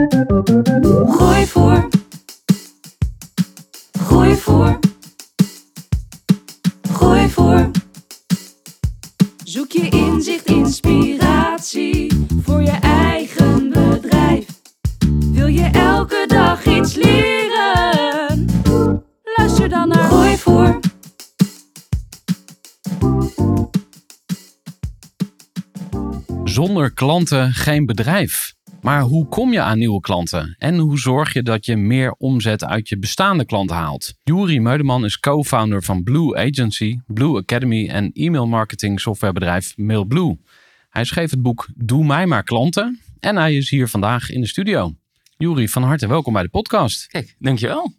Groeivoer. Groeivoer. Groeivoer. Zoek je inzicht, inspiratie voor je eigen bedrijf. Wil je elke dag iets leren? Luister dan naar Groeivoer. Zonder klanten geen bedrijf. Maar hoe kom je aan nieuwe klanten? En hoe zorg je dat je meer omzet uit je bestaande klanten haalt? Juri Meudeman is co-founder van Blue Agency, Blue Academy en e-mail marketing softwarebedrijf MailBlue. Hij schreef het boek Doe mij maar klanten en hij is hier vandaag in de studio. Juri, van harte welkom bij de podcast. Kijk, dankjewel.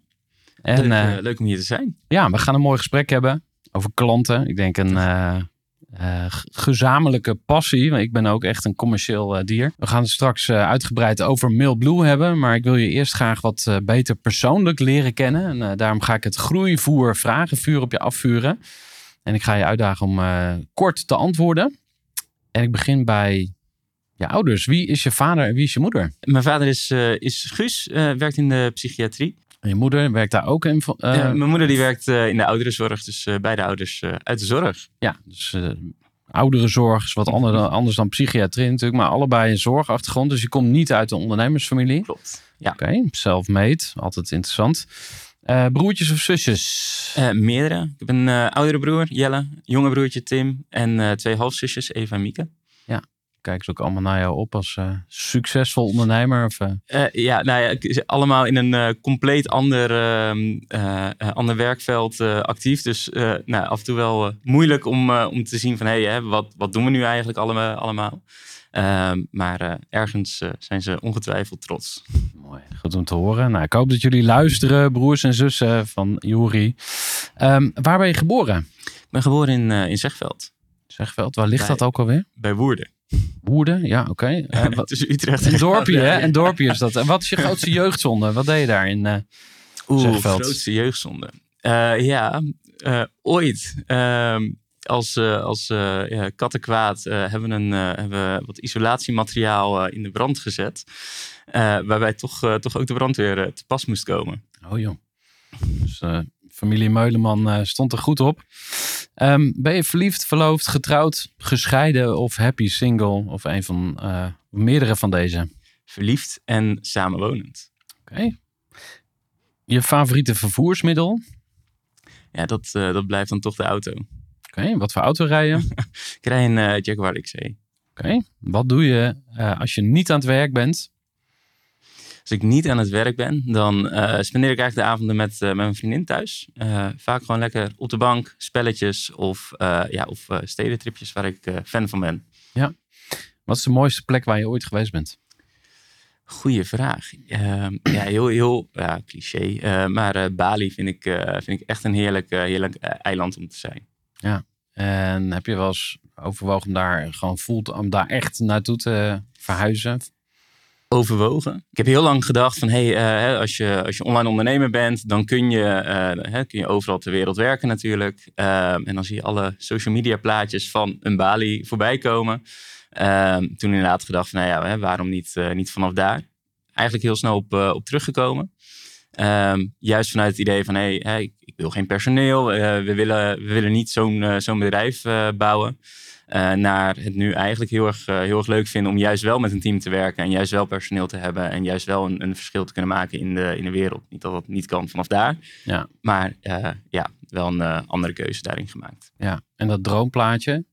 En leuk, eh, eh, leuk om hier te zijn. ja, we gaan een mooi gesprek hebben over klanten. Ik denk een eh, eh, gezamenlijke passie. Ik ben ook echt een commercieel eh, dier. We gaan het straks eh, uitgebreid over MailBlue hebben. Maar ik wil je eerst graag wat beter persoonlijk leren kennen. En daarom ga ik het groeivoer vragenvuur op je afvuren. En ik ga je uitdagen om kort te antwoorden. En ik begin bij je ouders. Wie is je vader en wie is je moeder? Mijn vader is, is Guus, werkt in de psychiatrie. En je moeder werkt daar ook in. eh, mijn moeder die werkt eh, in de ouderenzorg, dus eh, beide ouders uit de zorg. Ja, dus ouderenzorg is wat ander dan, anders dan psychiatrie natuurlijk. Maar allebei een zorgachtergrond. Dus je komt niet uit een ondernemersfamilie. Klopt. Ja. Oké, self-made. Altijd interessant. Broertjes of zusjes? Meerdere. Ik heb een oudere broer, Jelle, jonge broertje Tim en twee halfzusjes, Eva en Mieke. Kijken ze ook allemaal naar jou op als eh, succesvol ondernemer? Of, eh, Eh, ja, nou ja, ik- allemaal in een compleet ander, ehm, eh, eh, ander werkveld actief. Dus nou, af en toe wel moeilijk om, om te zien van... hé, hè, wat, wat doen we nu eigenlijk allemaal? allemaal? Maar ergens zijn ze ongetwijfeld trots. mooi, goed om te horen. Nou, ik hoop dat jullie luisteren, broers en zussen van Juri. Ehm, waar ben je geboren? Ik ben geboren in, in Zegveld, Zegveld, waar ligt Bij- dat ook alweer? bij Woerden. Woerden, ja, oké. Eh, wat- Tussen Utrecht Een en dorpje, hè? Een dorpje is dat. En wat is je grootste jeugdzonde? Wat deed je daar in? eh, Oeh, Zegveld. grootste jeugdzonde. Eh, ja, eh, ooit. ehm, als eh, als eh, ja, kattenkwaad eh, hebben, we een, eh, hebben wat isolatiemateriaal eh, in de brand gezet. eh, waarbij toch, eh, toch ook de brandweer eh, te pas moest komen. Oh joh. Dus eh, familie Meuleman eh, stond er goed op. Ehm, ben je verliefd, verloofd, getrouwd, gescheiden of happy single? Of een van eh, meerdere van deze? Oké. Verliefd en samenwonend. Je favoriete vervoersmiddel? Ja, dat, eh, dat blijft dan toch de auto. Oké. Wat voor auto rij je? Oké. Ik rij een eh, Jaguar XE. Wat doe je als je niet aan het werk bent? Als ik niet aan het werk ben, dan eh, spendeer ik eigenlijk de avonden met, eh, met mijn vriendin thuis. Eh, vaak gewoon lekker op de bank, spelletjes of, ja, of stedentripjes waar ik fan van ben. Wat is de mooiste plek waar je ooit geweest bent? Goeie vraag. Ehm, ja, heel, heel ja, cliché. maar Bali vind ik, vind ik echt een heerlijk, heerlijk eiland om te zijn. En heb je wel eens overwogen om daar gewoon voelt om daar echt naartoe te verhuizen? Overwogen. Ik heb heel lang gedacht van hey, eh, als, je, als je online ondernemer bent, dan kun je, eh, hè, kun je overal ter wereld werken natuurlijk. Ehm, en dan zie je alle social media plaatjes van een Bali voorbij komen. Ehm, toen inderdaad gedacht van nou ja, hè, waarom niet, eh, niet vanaf daar? Eigenlijk heel snel op, op teruggekomen. Ehm, juist vanuit het idee van hey, hè, ik, wil geen personeel. we, willen, we willen niet zo'n zo'n bedrijf bouwen. Eh, naar het nu eigenlijk heel erg, eh, heel erg leuk vinden om juist wel met een team te werken. En juist wel personeel te hebben. En juist wel een, een verschil te kunnen maken in de, in de wereld. Niet dat dat niet kan vanaf daar. Ja. Maar eh, ja, wel een andere keuze daarin gemaakt. Ja, en dat droomplaatje.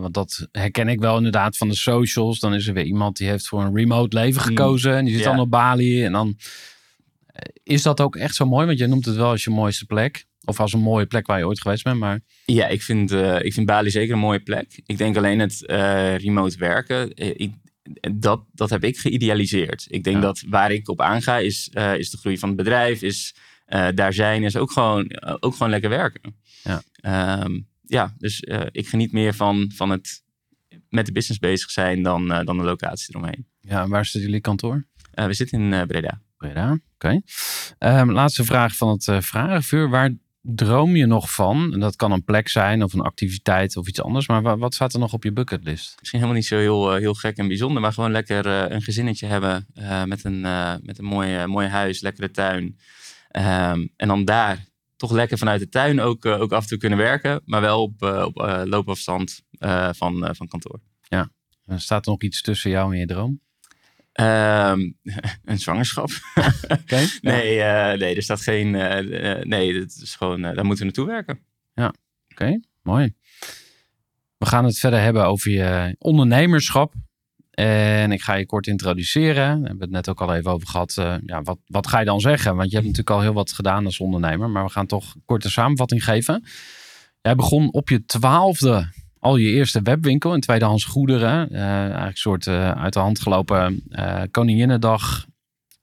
want dat herken ik wel inderdaad van de socials. Dan is er weer iemand die heeft voor een remote leven Mm, gekozen. En die zit ja. dan op Bali. En dan is dat ook echt zo mooi. Want je noemt het wel als je mooiste plek. Of als een mooie plek waar je ooit geweest bent. Maar Ja, ik vind, eh, ik vind Bali zeker een mooie plek. Ik denk alleen het eh, remote werken, eh, ik, dat, dat heb ik geïdealiseerd. Ik denk Ja. dat waar ik op aanga is, is de groei van het bedrijf, is daar zijn, is ook gewoon, ook gewoon lekker werken. Ja. Ehm, ja, dus ik geniet meer van, van het met de business bezig zijn dan, dan de locatie eromheen. ja, waar zit jullie kantoor? We zitten in Breda. Breda, oké. Ehm, laatste vraag van het vragenvuur. Waar droom je nog van? En dat kan een plek zijn of een activiteit of iets anders. Maar wa- wat staat er nog op je bucketlist? Misschien helemaal niet zo heel, eh, heel gek en bijzonder, maar gewoon lekker eh, een gezinnetje hebben eh, met een, met een mooi, mooi huis, lekkere tuin. Ehm, en dan daar toch lekker vanuit de tuin ook, ook af en toe kunnen werken, maar wel op, op loopafstand van, van kantoor. Eh, Staat er nog iets tussen jou en je droom? Ehm, een zwangerschap? Nee, eh, nee, er staat geen. eh, eh, nee, het is gewoon, daar moeten we naartoe werken. Oké, mooi. We gaan het verder hebben over je ondernemerschap. En ik ga je kort introduceren. Daar hebben we het net ook al even over gehad. Eh, ja, wat, wat ga je dan zeggen? Want je hebt natuurlijk al heel wat gedaan als ondernemer. Maar we gaan toch een korte samenvatting geven. Jij begon op je twaalfde al je eerste webwinkel in tweedehands goederen. Eh, eigenlijk een soort eh, uit de hand gelopen Koninginnedag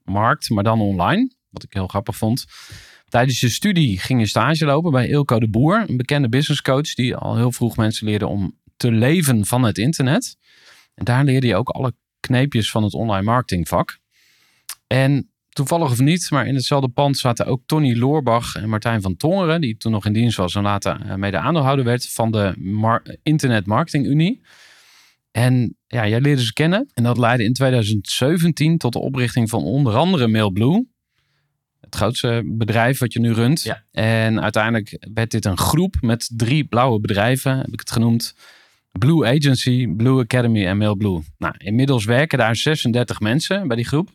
markt, maar dan online. Wat ik heel grappig vond. Tijdens je studie ging je stage lopen bij Ilko de Boer, een bekende businesscoach die al heel vroeg mensen leerde om te leven van het internet. En daar leerde je ook alle kneepjes van het online marketingvak. En toevallig of niet, maar in hetzelfde pand zaten ook Tony Loorbach en Martijn van Tongeren, die toen nog in dienst was en later eh, mede aandeelhouder werd van de Mar- Internet Marketing Unie. En ja, jij leerde ze kennen. En dat leidde in 2017 tot de oprichting van onder andere MailBlue. Het grootste bedrijf wat je nu runt. Ja. En uiteindelijk werd dit een groep met drie blauwe bedrijven, heb ik het genoemd. Blue Agency, Blue Academy en MailBlue. Nou, inmiddels werken daar 36 mensen bij die groep.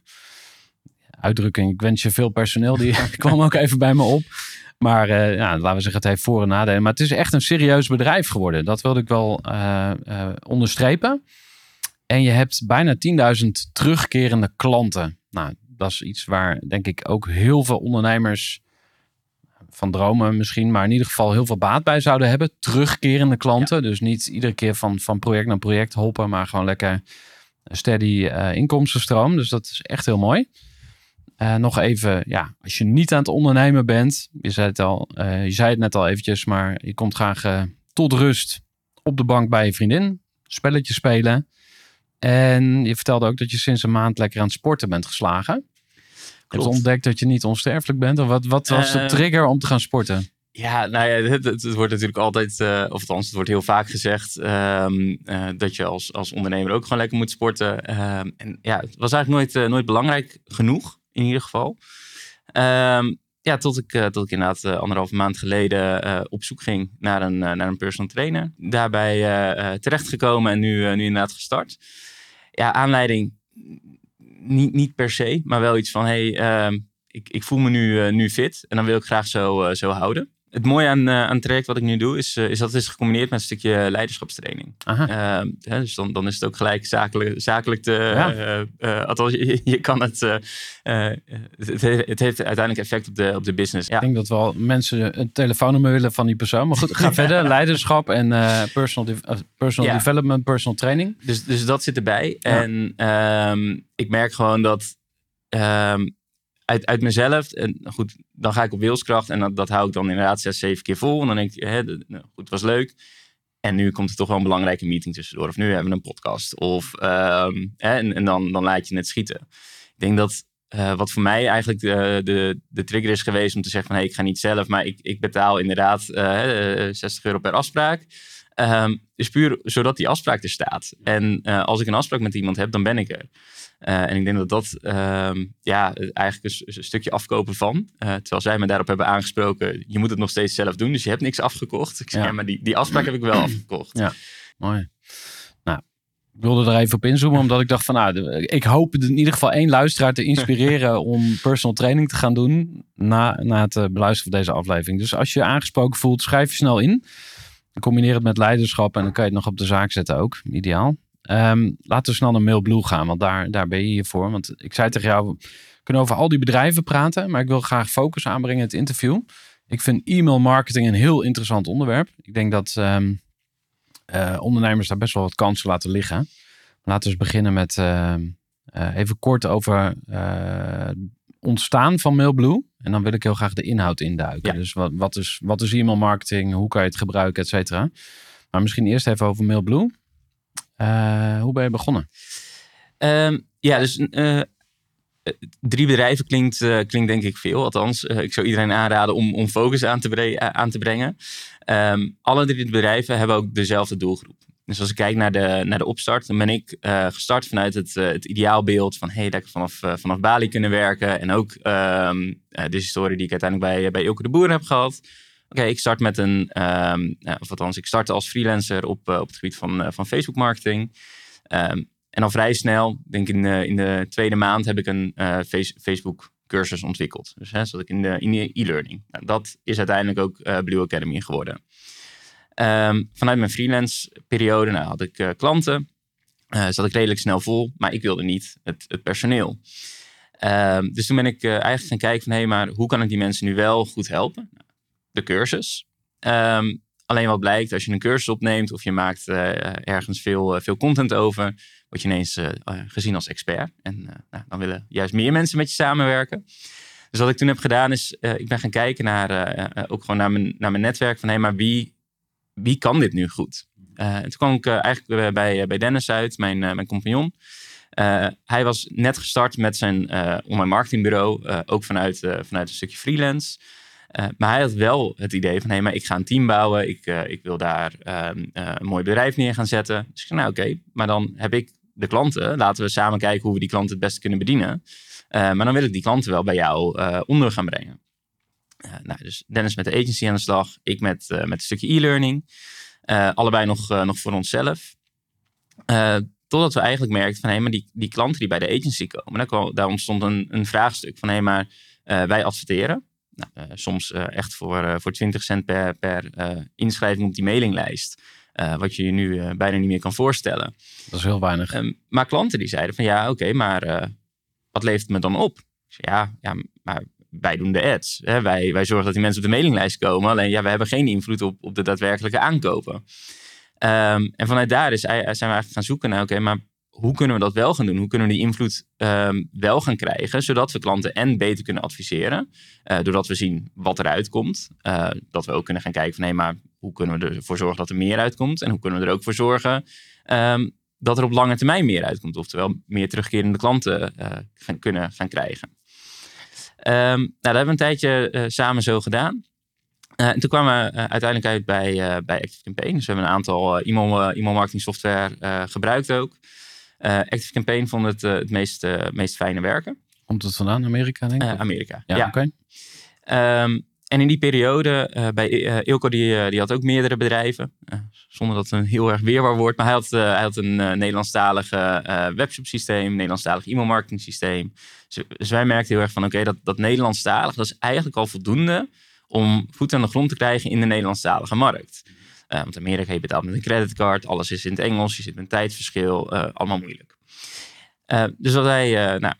Uitdrukking, ik wens je veel personeel, die kwam ook even bij me op. Maar eh, ja, laten we zeggen, het heeft voor- en nadelen. Maar het is echt een serieus bedrijf geworden. Dat wilde ik wel eh, eh, onderstrepen. En je hebt bijna 10.000 terugkerende klanten. Nou, dat is iets waar denk ik ook heel veel ondernemers van dromen misschien, maar in ieder geval heel veel baat bij zouden hebben. Terugkerende klanten. Dus niet iedere keer van, van project naar project hoppen, maar gewoon lekker een steady inkomstenstroom. Dus dat is echt heel mooi. Eh, nog even, ja, als je niet aan het ondernemen bent, je zei het al, eh, je zei het net al eventjes, maar je komt graag eh, tot rust op de bank bij je vriendin, spelletje spelen. En je vertelde ook dat je sinds een maand lekker aan het sporten bent geslagen. Je Klopt. ontdekt dat je niet onsterfelijk bent. Of wat, wat was de trigger om te gaan sporten? Ja, nou ja, het, het, het wordt natuurlijk altijd, eh, of althans, het wordt heel vaak gezegd ehm, eh, dat je als, als ondernemer ook gewoon lekker moet sporten. Ehm, en ja, het was eigenlijk nooit, nooit belangrijk genoeg, in ieder geval. Ehm, ja, tot ik, eh, tot ik inderdaad uh, anderhalve maand geleden uh, op zoek ging naar een, naar een personal trainer. Daarbij uh, terechtgekomen en nu, nu inderdaad gestart. Ja, aanleiding niet, niet per se, maar wel iets van, hey, ehm, ik, ik voel me nu, nu fit en dan wil ik graag zo, zo houden. Het mooie aan, uh, aan het traject wat ik nu doe, is, uh, is dat het is gecombineerd met een stukje leiderschapstraining. Uh, hè, dus dan, dan is het ook gelijk zakelijk, zakelijk te. Ja. Uh, althans, je, je, kan het, het. Het heeft uiteindelijk effect op de, op de business. Ja. Ik denk dat wel mensen een telefoonnummer willen van die persoon. Maar goed, ga verder. Leiderschap en eh, personal, de personal ja. development, personal training. Dus, dus dat zit erbij. En um, ik merk gewoon dat. Um, uit, uit mezelf. En goed, dan ga ik op wilskracht. En dat, hou ik dan inderdaad zes, zeven keer vol. En dan denk ik, hè, nou, goed, was leuk. En nu komt er toch wel een belangrijke meeting tussendoor. Of nu hebben we een podcast. Of, um, hè, en, dan, dan laat je het schieten. Ik denk dat uh, wat voor mij eigenlijk de, de, de trigger is geweest om te zeggen van... ik ga niet zelf, maar ik, ik betaal inderdaad uh, 60 euro per afspraak. Um, is puur zodat die afspraak er staat. En als ik een afspraak met iemand heb, dan ben ik er. Eh, en ik denk dat dat ehm, ja, eigenlijk een, een, stukje afkopen van. Uh, terwijl zij me daarop hebben aangesproken, je moet het nog steeds zelf doen, dus je hebt niks afgekocht. Ik ja. maar die, die afspraak heb ik wel afgekocht. Ja, mooi. Nou, ik wilde er even op inzoomen, omdat ik dacht van, nou, ik hoop in ieder geval één luisteraar te inspireren om personal training te gaan doen na, na het beluisteren van deze aflevering. Dus als je je aangesproken voelt, schrijf je snel in. Combineer het met leiderschap en dan kan je het nog op de zaak zetten ook. Ideaal. Um, laten we snel naar MailBlue gaan, want daar, daar ben je hier voor. Want ik zei tegen jou, we kunnen over al die bedrijven praten, maar ik wil graag focus aanbrengen in het interview. Ik vind e-mail marketing een heel interessant onderwerp. Ik denk dat um, uh, ondernemers daar best wel wat kansen laten liggen. Laten we eens beginnen met uh, uh, even kort over ontstaan van MailBlue. En dan wil ik heel graag de inhoud induiken. Ja. Dus wat, wat, is, wat is e-mail marketing? Hoe kan je het gebruiken, et cetera? Maar misschien eerst even over MailBlue. Uh, hoe ben je begonnen? Um, ja, dus uh, drie bedrijven klinkt, klinkt denk ik veel. Althans, ik zou iedereen aanraden om, om focus aan te, aan te brengen. Um, alle drie bedrijven hebben ook dezelfde doelgroep. Dus als ik kijk naar de, naar de opstart, dan ben ik gestart vanuit het, het ideaalbeeld van hey, ik vanaf, vanaf Bali kunnen werken. En ook um, de historie die ik uiteindelijk bij, bij Ilke de Boer heb gehad. Oké, ik start met een, um, of althans, ik startte als freelancer op, op het gebied van, van Facebook marketing. Um, en al vrij snel, denk in, in de tweede maand, heb ik een face, Facebook cursus ontwikkeld. Dus hè, zat ik in de e-learning. Nou, dat is uiteindelijk ook Blue Academy geworden. Um, vanuit mijn freelance periode nou, had ik klanten. Zat ik redelijk snel vol, maar ik wilde niet het, personeel. Dus toen ben ik eigenlijk gaan kijken van... hé, hey, maar hoe kan ik die mensen nu wel goed helpen? De cursus. Um, alleen wat blijkt, als je een cursus opneemt... of je maakt ergens veel, veel content over... word je ineens gezien als expert. En nou, dan willen juist meer mensen met je samenwerken. Dus wat ik toen heb gedaan is... ik ben gaan kijken naar, ook gewoon naar mijn, naar mijn netwerk... van hé, maar wie wie kan dit nu goed? Uh, toen kwam ik eigenlijk bij, bij Dennis uit, mijn, mijn compagnon. hij was net gestart met zijn online marketingbureau, ook vanuit, vanuit een stukje freelance. Maar hij had wel het idee van, hé, maar ik ga een team bouwen. Ik, ik wil daar ehm, een mooi bedrijf neer gaan zetten. Dus ik zei, nou oké, maar dan heb ik de klanten. Laten we samen kijken hoe we die klanten het beste kunnen bedienen. maar dan wil ik die klanten wel bij jou onder gaan brengen. Nou, dus Dennis met de agency aan de slag, ik met, met een stukje e-learning. Allebei nog, nog voor onszelf. totdat we eigenlijk merkten van hé, maar die, die klanten die bij de agency komen, daar, kwam, daar ontstond een, een vraagstuk van hé, maar wij adverteren. Nou, soms echt voor, voor 20 cent per, per inschrijving op die mailinglijst. wat je je nu bijna niet meer kan voorstellen. Dat is heel weinig. Um, maar klanten die zeiden van ja, oké, okay, maar wat levert het me dan op? Ja, ja, maar wij doen de ads. Hè? Wij, wij zorgen dat die mensen op de mailinglijst komen. Alleen ja, we hebben geen invloed op, op de daadwerkelijke aankopen. Um, en vanuit daar is, zijn we eigenlijk gaan zoeken naar, oké, maar hoe kunnen we dat wel gaan doen? Hoe kunnen we die invloed um, wel gaan krijgen, zodat we klanten en beter kunnen adviseren, uh, doordat we zien wat eruit komt. Uh, dat we ook kunnen gaan kijken van, hé, maar hoe kunnen we ervoor zorgen dat er meer uitkomt? En hoe kunnen we er ook voor zorgen um, dat er op lange termijn meer uitkomt? Oftewel meer terugkerende klanten uh, gaan, kunnen gaan krijgen. Um, nou, dat hebben we een tijdje uh, samen zo gedaan. Uh, en toen kwamen we uh, uiteindelijk uit bij, bij ActiveCampaign. Dus we hebben een aantal e-mail, e-mail marketing software gebruikt ook. ActiveCampaign vond het het meest, meest fijne werken. Komt het vandaan? Amerika denk ik? Amerika, ja. ja. oké. Okay. Um, en in die periode, uh, bij uh, Ilko, die, die had ook meerdere bedrijven. zonder dat het een heel erg weerbaar wordt. Maar hij had, hij had een Nederlandstalig webshop systeem, Nederlandstalig e-mail marketing systeem. Dus, dus, wij merkten heel erg van, oké, dat, dat Nederlandstalig, dat is eigenlijk al voldoende om voet aan de grond te krijgen in de Nederlandstalige markt. Want Amerika, je betaalt met een creditcard, alles is in het Engels, je zit met een tijdverschil, allemaal moeilijk. dus wat wij, nou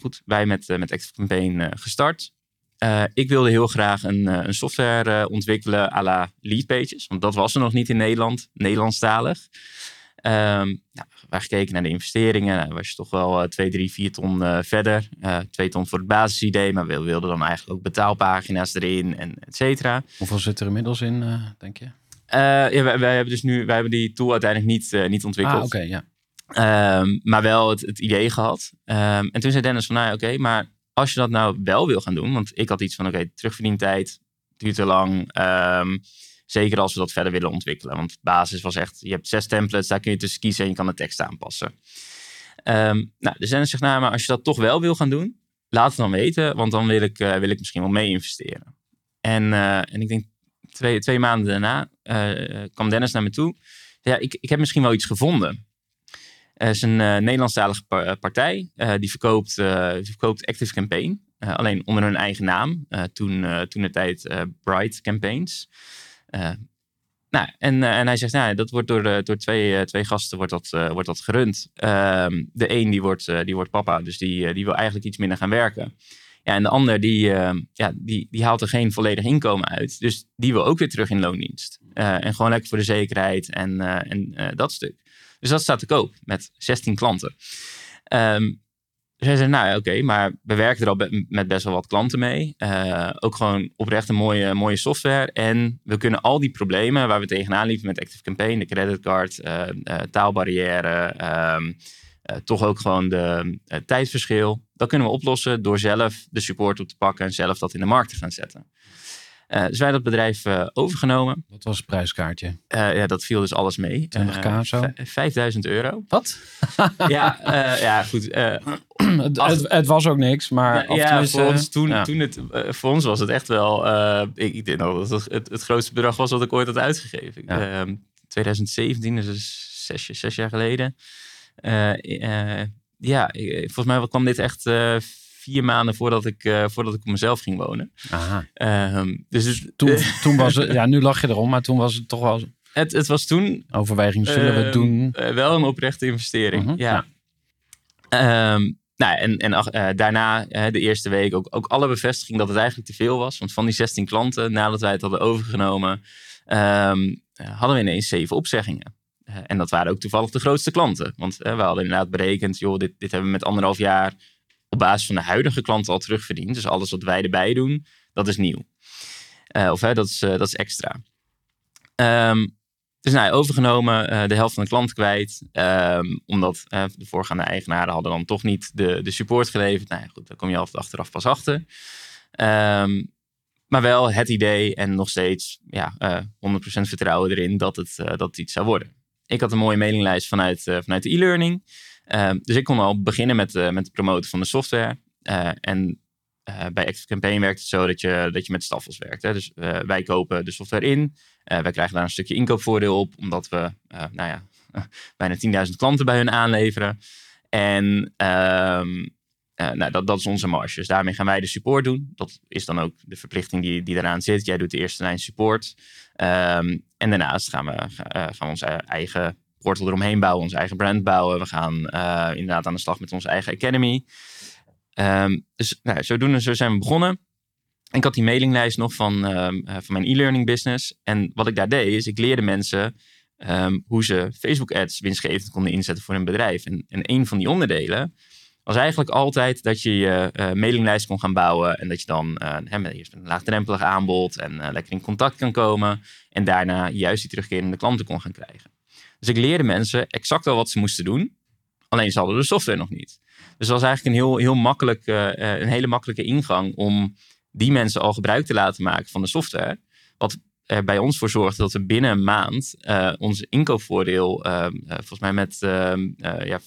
goed, wij met, met Active Campaign gestart. Uh, ik wilde heel graag een, uh, een software uh, ontwikkelen à la Leadpages. Want dat was er nog niet in Nederland, Nederlandstalig. Um, nou, wij gekeken naar de investeringen. Nou, was je toch wel 2, 3, 4 ton verder. 2 ton voor het basisidee. Maar we wilden dan eigenlijk ook betaalpagina's erin en et cetera. Hoeveel zit er inmiddels in, denk je? Ja, wij, wij, hebben dus nu, wij hebben die tool uiteindelijk niet, niet ontwikkeld. Ah, oké, okay, ja. Um, maar wel het, het idee gehad. Um, en toen zei Dennis van, nou oké, okay, maar als je dat nou wel wil gaan doen, want ik had iets van, oké, okay, terugverdientijd duurt te lang. Um, zeker als we dat verder willen ontwikkelen. Want basis was echt, je hebt zes templates, daar kun je tussen kiezen en je kan de tekst aanpassen. Ehm, nou, de zender zegt, nou, maar als je dat toch wel wil gaan doen, laat het dan weten, want dan wil ik, eh, wil ik misschien wel mee investeren. En, eh, en ik denk twee, twee maanden daarna eh, kwam Dennis naar me toe. Ja, ik, ik heb misschien wel iets gevonden. Het is een uh, Nederlandstalige partij. die, verkoopt, die verkoopt Active Campaign. alleen onder hun eigen naam. toen, toen de tijd Bright Campaigns. Nou, en, en hij zegt, nou, dat wordt door, door twee, twee gasten wordt dat, wordt dat gerund. Ehm, de een die wordt, die wordt papa, dus die, die wil eigenlijk iets minder gaan werken. Ja, en de ander die, uh, ja, die, die haalt er geen volledig inkomen uit. Dus die wil ook weer terug in loondienst. Uh, en gewoon lekker voor de zekerheid en, uh, en dat stuk. Dus dat staat te koop met 16 klanten. Um, dus hij zei, nou oké, maar we werken er al met best wel wat klanten mee. ook gewoon oprecht een mooie, mooie software. En we kunnen al die problemen waar we tegenaan liepen met Active Campaign, de creditcard, taalbarrière, um, uh, toch ook gewoon de uh, tijdverschil. Dat kunnen we oplossen door zelf de support op te pakken en zelf dat in de markt te gaan zetten. Uh, dus wij dat bedrijf overgenomen. Wat was het prijskaartje? ja, dat viel dus alles mee. 20k zo? 5000 euro. Wat? ja, ja, goed. het, het, het, was ook niks, maar... ja, voor ons, toen, ja. toen het, voor ons was het echt wel... ik, ik denk dat het, het het grootste bedrag was wat ik ooit had uitgegeven. Ja. 2017, dus zes, zes jaar geleden. Uh, ja, volgens mij kwam dit echt vier maanden voordat ik, uh, voordat ik op mezelf ging wonen. Aha. Um, dus, dus toen, toen was het, ja, nu lach je erom, maar toen was het toch wel. Het, het was toen. Overweging, zullen we ehm, doen? wel een oprechte investering. -huh. Ja. ja. Um, nou, en, en daarna, de eerste week, ook, ook alle bevestiging dat het eigenlijk te veel was. Want van die 16 klanten, nadat wij het hadden overgenomen, um, hadden we ineens zeven opzeggingen. Uh, en dat waren ook toevallig de grootste klanten. Want we hadden inderdaad berekend, joh, dit, dit hebben we met anderhalf jaar op basis van de huidige klanten al terugverdiend. Dus alles wat wij erbij doen, dat is nieuw. of dat, is, dat is extra. Um, dus nou, overgenomen, de helft van de klant kwijt. Um, omdat de voorgaande eigenaren hadden dan toch niet de, de support geleverd. Nou ja, goed, daar kom je altijd achteraf pas achter. Um, maar wel het idee en nog steeds ja, uh, 100% vertrouwen erin dat het, dat het iets zou worden. Ik had een mooie mailinglijst vanuit, vanuit de e-learning. Um, dus ik kon al beginnen met, met het promoten van de software. en bij Active Campaign werkt het zo dat je, dat je met staffels werkt. Hè? Dus wij kopen de software in. Wij krijgen daar een stukje inkoopvoordeel op, omdat we nou ja, bijna 10.000 klanten bij hun aanleveren. En uh, nou, dat, dat is onze marge. Dus daarmee gaan wij de support doen. Dat is dan ook de verplichting die, die eraan zit. Jij doet de eerste lijn support. Um, en daarnaast gaan we, gaan we onze eigen portal eromheen bouwen, onze eigen brand bouwen. We gaan inderdaad aan de slag met onze eigen academy. Um, dus nou, zodoende zo zijn we begonnen. En ik had die mailinglijst nog van, um, uh, van mijn e-learning business. En wat ik daar deed, is ik leerde mensen hoe ze Facebook ads winstgevend konden inzetten voor hun bedrijf. En, en een van die onderdelen was eigenlijk altijd dat je je uh, mailinglijst kon gaan bouwen. En dat je dan uh, eerst een laagdrempelig aanbod en uh, lekker in contact kan komen. En daarna juist die terugkerende klanten kon gaan krijgen. Dus ik leerde mensen exact al wat ze moesten doen. Alleen ze hadden de software nog niet. Dus dat was eigenlijk een, heel, heel makkelijk, een hele makkelijke ingang om die mensen al gebruik te laten maken van de software. Wat er bij ons voor zorgt dat we binnen een maand uh, ons inkoopvoordeel, uh, uh, volgens mij met ja,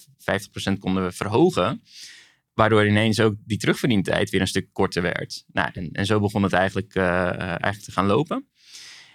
50% konden we verhogen. Waardoor ineens ook die terugverdientijd weer een stuk korter werd. Nou, en, en zo begon het eigenlijk, eigenlijk te gaan lopen.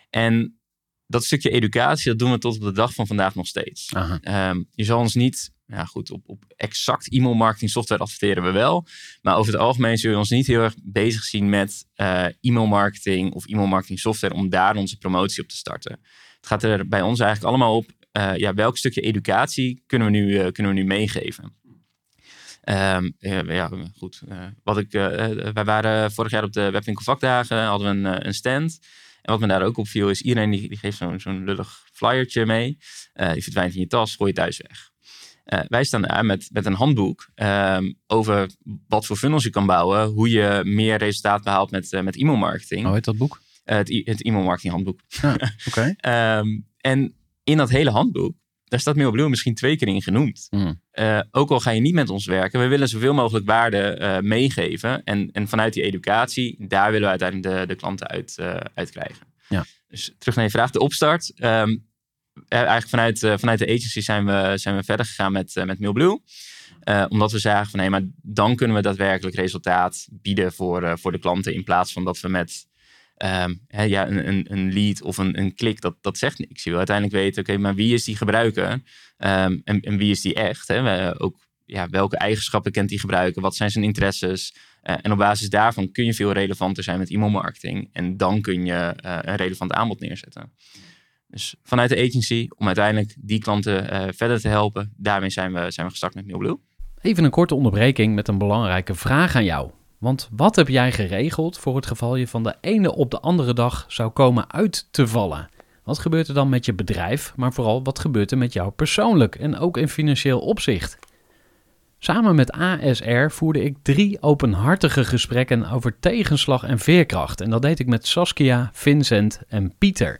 En dat stukje educatie, dat doen we tot op de dag van vandaag nog steeds. Um, je zal ons niet ja goed, op, op exact e-mail marketing software adverteren we wel. Maar over het algemeen zullen we ons niet heel erg bezig zien met uh, e-mail marketing of e-mail marketing software om daar onze promotie op te starten. Het gaat er bij ons eigenlijk allemaal op, uh, ja, welk stukje educatie kunnen we nu, uh, kunnen we nu meegeven? Um, ja, goed. wat ik, wij waren vorig jaar op de webwinkelvakdagen, hadden we een, een stand. En wat me daar ook op viel is, iedereen die, die geeft zo'n zo'n lullig flyertje mee. die verdwijnt in je tas, gooi je thuis weg. Uh, wij staan daar met, met een handboek um, over wat voor funnels je kan bouwen, hoe je meer resultaat behaalt met, uh, met e-mail marketing. Hoe heet dat boek? Uh, het, het e-mail marketing handboek. Ah, Oké. Okay. um, en in dat hele handboek, daar staat MailBlue misschien twee keer in genoemd. Mm. ook al ga je niet met ons werken, we willen zoveel mogelijk waarde meegeven. En, en vanuit die educatie, daar willen we uiteindelijk de, de klanten uit, uit krijgen. Ja. Dus terug naar je vraag, de opstart. Um, eigenlijk vanuit, uh, vanuit de agency zijn we, zijn we verder gegaan met, uh, met MailBlue. Omdat we zagen van hé, maar dan kunnen we daadwerkelijk resultaat bieden voor, voor de klanten. In plaats van dat we met um, hè, ja, een, een, een, lead of een, een klik, dat, dat zegt niks. Je wil uiteindelijk weten, oké, maar wie is die gebruiker um, en, en wie is die echt? Hè? Ook ja, welke eigenschappen kent die gebruiker? Wat zijn zijn interesses? En op basis daarvan kun je veel relevanter zijn met e-mailmarketing. En dan kun je een relevant aanbod neerzetten. Dus vanuit de agency, om uiteindelijk die klanten verder te helpen, daarmee zijn we, zijn we gestart met MailBlue. Even een korte onderbreking met een belangrijke vraag aan jou. Want wat heb jij geregeld voor het geval je van de ene op de andere dag zou komen uit te vallen? Wat gebeurt er dan met je bedrijf, maar vooral wat gebeurt er met jou persoonlijk en ook in financieel opzicht? Samen met ASR voerde ik drie openhartige gesprekken over tegenslag en veerkracht. En dat deed ik met Saskia, Vincent en Pieter.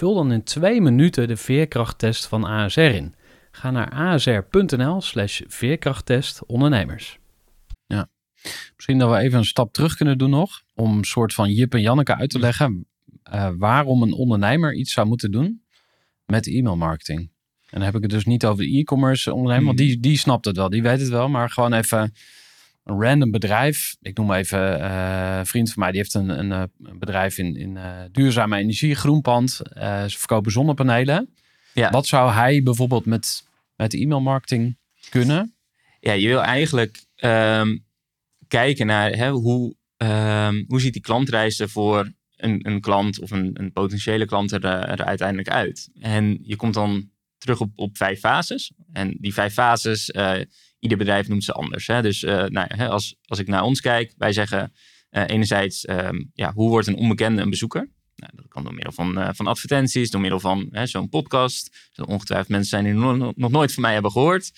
Vul dan in twee minuten de veerkrachttest van ASR in. Ga naar asr.nl/slash veerkrachttest ondernemers. Misschien dat we even een stap terug kunnen doen nog. Om een soort van Jip en Janneke uit te leggen. Uh, waarom een ondernemer iets zou moeten doen met e-mailmarketing. En dan heb ik het dus niet over de e-commerce ondernemer. Want die, die snapt het wel, die weet het wel. Maar gewoon even een random bedrijf. Ik noem even uh, een vriend van mij. Die heeft een, een, eh, een bedrijf in, in uh, duurzame energie, groenpand. ze verkopen zonnepanelen. Ja. Wat zou hij bijvoorbeeld met, met e-mailmarketing kunnen? Ja, je wil eigenlijk... Um kijken naar hè, hoe, um, hoe ziet die klantreis er voor een, een klant of een, een potentiële klant er, eh, er, uiteindelijk uit. En je komt dan terug op, op vijf fases. En die vijf fases, uh, ieder bedrijf noemt ze anders. Hè? Dus uh, nou, hè, als, als ik naar ons kijk, wij zeggen enerzijds, um, ja, hoe wordt een onbekende een bezoeker? Nou, dat kan door middel van, uh, van advertenties, door middel van zo'n podcast. Er ongetwijfeld mensen zijn die nog, nog nooit van mij hebben gehoord.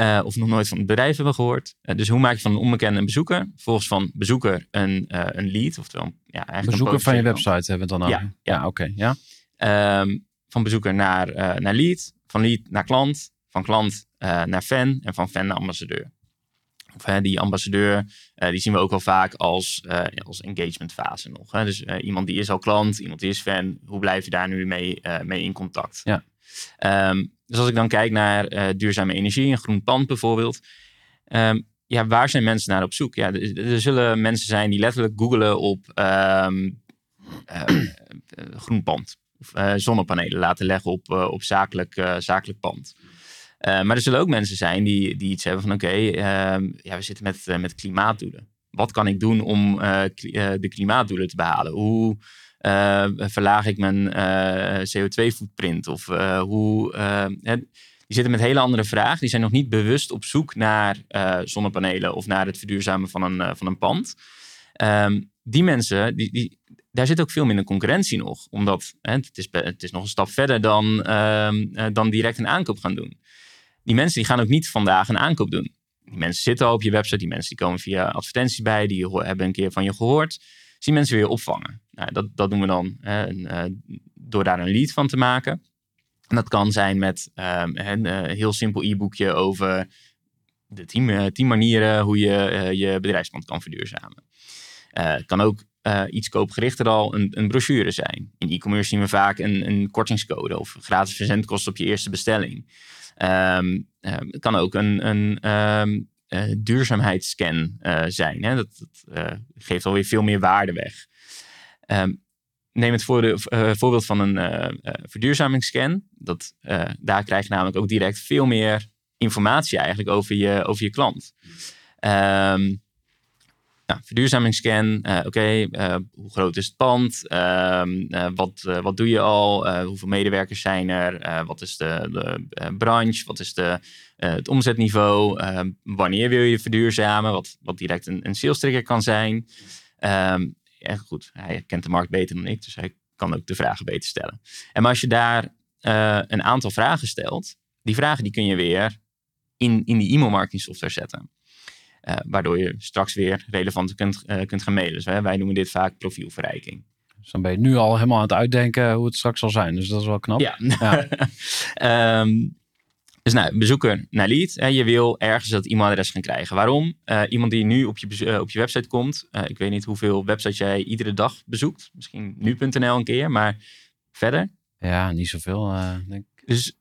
Uh, of nog nooit van het bedrijf hebben gehoord. Uh, dus hoe maak je van een onbekende een bezoeker? Volgens van bezoeker een, een lead. Oftewel, ja, eigenlijk bezoeker van je website hebben we het dan Ja, ja. ja oké. Okay, ja. Um, van bezoeker naar, naar lead. Van lead naar klant. Van klant naar fan. En van fan naar ambassadeur. Of hè, die ambassadeur, uh, die zien we ook wel vaak als, uh, als engagementfase nog. Hè? Dus iemand die is al klant, iemand die is fan. Hoe blijf je daar nu mee, mee in contact? Ja. Um, dus als ik dan kijk naar duurzame energie, een groen pand bijvoorbeeld. Um, ja, waar zijn mensen naar op zoek? Ja, er, er zullen mensen zijn die letterlijk googelen op um, groen pand. Of zonnepanelen laten leggen op, op zakelijk, zakelijk pand. Maar er zullen ook mensen zijn die, die iets hebben van oké, uh, ja, we zitten met, met klimaatdoelen. Wat kan ik doen om de klimaatdoelen te behalen? Hoe verlaag ik mijn CO2-footprint? Of hoe... Die zitten met hele andere vragen. Die zijn nog niet bewust op zoek naar zonnepanelen of naar het verduurzamen van een, van een pand. Um, die mensen, die, die, daar zit ook veel minder concurrentie nog. Omdat hè, het, is, het is nog een stap verder dan, uh, dan direct een aankoop gaan doen die mensen die gaan ook niet vandaag een aankoop doen. Die mensen zitten al op je website, die mensen die komen via advertenties bij, die hebben een keer van je gehoord. Dus die mensen weer opvangen. Nou, dat, dat doen we dan uh, door daar een lead van te maken. En dat kan zijn met um, een uh, heel simpel e-boekje over de tien, uh, manieren hoe je je bedrijfspand kan verduurzamen. Het kan ook iets koopgerichter al een, een brochure zijn. In e-commerce zien we vaak een, een kortingscode of gratis verzendkosten op je eerste bestelling. Um, het kan ook een, een um, uh, duurzaamheidsscan uh, zijn. Hè? Dat, dat uh, geeft alweer veel meer waarde weg. Neem het voor de, voorbeeld van een verduurzamingsscan. Dat, daar krijg je namelijk ook direct veel meer informatie eigenlijk over je, over je klant. Nou, verduurzamingsscan, uh, oké, uh, hoe groot is het pand? Uh, wat, wat doe je al? hoeveel medewerkers zijn er? wat is de, de branche? Wat is de, het omzetniveau? Ehm, wanneer wil je verduurzamen? Wat, wat direct een, een sales trigger kan zijn. Um, ja, goed, hij kent de markt beter dan ik, dus hij kan ook de vragen beter stellen. En maar als je daar een aantal vragen stelt, die vragen die kun je weer in, in die e-mailmarketing software zetten. Eh, waardoor je straks weer relevant kunt, eh, kunt gaan mailen. Dus wij, wij noemen dit vaak profielverrijking. Dus dan ben je nu al helemaal aan het uitdenken hoe het straks zal zijn. Dus dat is wel knap. Ja. Ja. Ehm, dus nou, bezoeker naar lead. Hè, je wil ergens dat e-mailadres gaan krijgen. Waarom? Eh, iemand die nu op je, op je website komt. ik weet niet hoeveel websites jij iedere dag bezoekt. Misschien nu.nl een keer, maar verder. Ja, niet zoveel, denk ik. Dus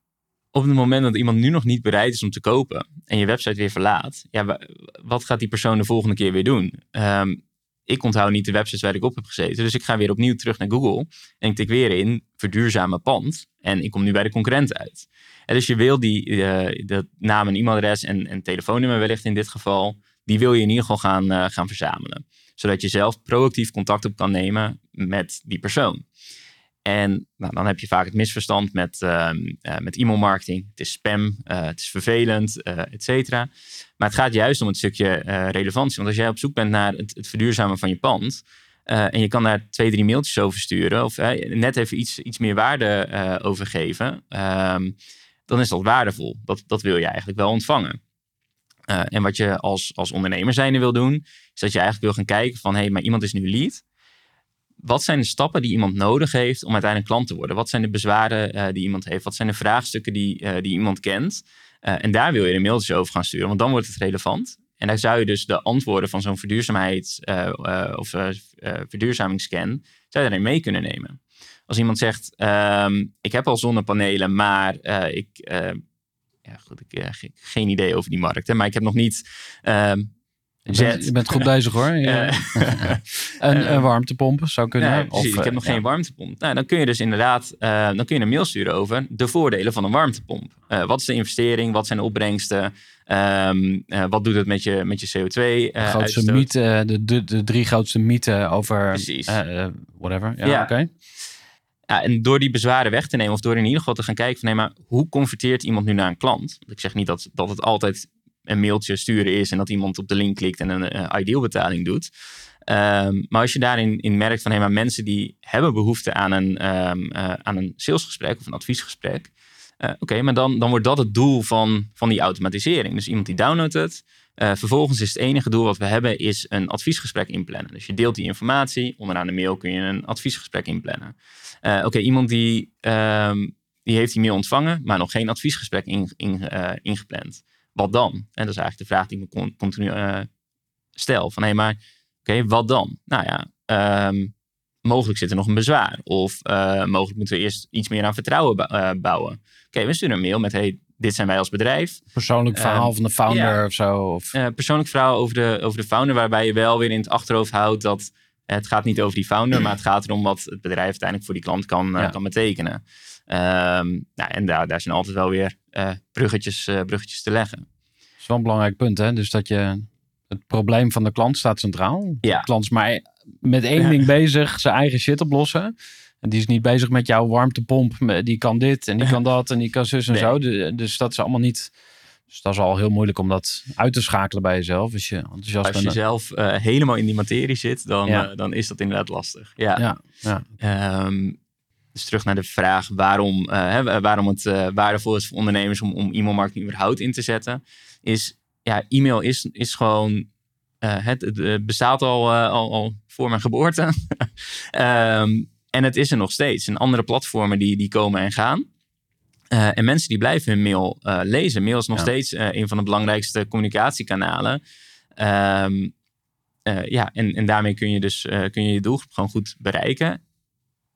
op het moment dat iemand nu nog niet bereid is om te kopen en je website weer verlaat, ja, wa- wat gaat die persoon de volgende keer weer doen? Ehm, ik onthoud niet de websites waar ik op heb gezeten, dus ik ga weer opnieuw terug naar Google en ik tik weer in verduurzamen pand en ik kom nu bij de concurrent uit. En dus je wil die eh, dat naam en e-mailadres en, en telefoonnummer wellicht in dit geval, die wil je in ieder geval gaan, eh, gaan verzamelen. Zodat je zelf proactief contact op kan nemen met die persoon. En nou, dan heb je vaak het misverstand met, ehm, eh, met e-mailmarketing. Het is spam, eh, het is vervelend, eh et cetera. Maar het gaat juist om het stukje relevantie. Want als jij op zoek bent naar het, verduurzamen van je pand... en je kan daar twee, drie mailtjes over sturen... of net even iets, iets meer waarde over geven... ehm, dan is dat waardevol. Dat, dat wil je eigenlijk wel ontvangen. En wat je als, als ondernemer zijnde wil doen... is dat je eigenlijk wil gaan kijken van... hé, hey, maar iemand is nu lead wat zijn de stappen die iemand nodig heeft om uiteindelijk klant te worden? Wat zijn de bezwaren eh, die iemand heeft? Wat zijn de vraagstukken die, eh, die iemand kent? Eh, en daar wil je een mailtje over gaan sturen, want dan wordt het relevant. En daar zou je dus de antwoorden van zo'n eh, of verduurzamingsscan zou je daarin mee kunnen nemen. Als iemand zegt, ehm, ik heb al zonnepanelen, maar ik, ja, goed, ik heb geen idee over die markt, hè, maar ik heb nog niet ehm, Je bent, je bent goed bezig hoor. Ja. Eh, een, een warmtepomp zou kunnen. Precies. Of, ik heb eh, nog ja. geen warmtepomp. Nou, dan kun je dus inderdaad eh, dan kun je een mail sturen over de voordelen van een warmtepomp. Eh, wat is de investering? Wat zijn de opbrengsten? Ehm, eh, wat doet het met je, met je CO2? De eh, grootste mythe, de, de, de drie grootste mythen over Precies. eh, eh, whatever. Ja, Ja. oké. Ja, en door die bezwaren weg te nemen, of door in ieder geval te gaan kijken van nee, maar hoe converteert iemand nu naar een klant? Ik zeg niet dat, dat het altijd een mailtje sturen is en dat iemand op de link klikt en een uh, ideal betaling doet. Ehm, maar als je daarin in merkt van hé, maar mensen die hebben behoefte aan een, ehm, eh, aan een salesgesprek of een adviesgesprek. eh, Oké, maar dan, dan wordt dat het doel van, van die automatisering. Dus iemand die downloadt het. Eh, vervolgens is het enige doel wat we hebben is een adviesgesprek inplannen. Dus je deelt die informatie. Onderaan de mail kun je een adviesgesprek inplannen. Oké, iemand die, um, die heeft die mail ontvangen, maar nog geen adviesgesprek in, in, ingepland. Wat dan? En dat is eigenlijk de vraag die ik me continu uh, stel. Van hé, hey, maar oké, wat dan? Nou ja, um, mogelijk zit er nog een bezwaar. Of uh, mogelijk moeten we eerst iets meer aan vertrouwen bouwen. Oké, we sturen een mail met hey, dit zijn wij als bedrijf. Persoonlijk verhaal Um, van de founder ja. of zo. Of... Uh, persoonlijk verhaal over de, over de founder, waarbij je wel weer in het achterhoofd houdt dat het gaat niet over die founder, maar het gaat erom wat het bedrijf uiteindelijk voor die klant kan, ja. kan betekenen. Um, nou, en daar, daar zijn altijd wel weer uh, bruggetjes, uh, bruggetjes te leggen. Dat is wel een belangrijk punt, hè? Dus dat je het probleem van de klant staat centraal. Ja. De klant is maar met één ding bezig, zijn eigen shit oplossen. En die is niet bezig met jouw warmtepomp. Die kan dit en die kan dat en die kan zus en Nee. zo. Dus dat is allemaal niet... Dus dat is al heel moeilijk om dat uit te schakelen bij jezelf. Als je enthousiast Als je bent. zelf uh, helemaal in die materie zit, dan, Ja. uh, dan is dat inderdaad lastig. Ja. Ja, ja. Ehm, dus terug naar de vraag waarom, hè, waarom het uh, waardevol is voor ondernemers om, om e-mailmarketing überhaupt in te zetten. Is, ja, e-mail is, is gewoon, uh, het, het bestaat al, uh, al, al voor mijn geboorte. Ehm, en het is er nog steeds. En andere platformen die, die komen en gaan. Uh, en mensen die blijven hun mail lezen. Mail is nog Ja. steeds een van de belangrijkste communicatiekanalen. Um, ja, en, en daarmee kun je dus kun je, je doelgroep gewoon goed bereiken.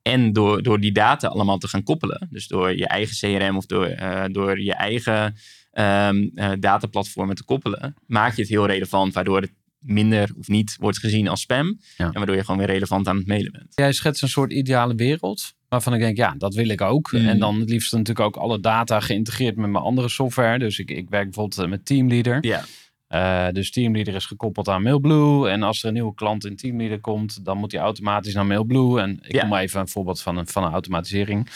En door, door die data allemaal te gaan koppelen, dus door je eigen CRM of door, uh, door je eigen um, uh, dataplatformen te koppelen, maak je het heel relevant, waardoor het minder of niet wordt gezien als spam. Ja. En waardoor je gewoon weer relevant aan het mailen bent. Jij schetst een soort ideale wereld. Waarvan ik denk, ja, dat wil ik ook. Mm. En dan het liefst natuurlijk ook alle data geïntegreerd met mijn andere software. Dus ik, ik werk bijvoorbeeld eh, met Teamleader. Ja, Uh, dus Teamleader is gekoppeld aan Mailblue. En als er een nieuwe klant in Teamleader komt, dan moet hij automatisch naar Mailblue. En ik Ja. noem maar even een voorbeeld van een, van een automatisering.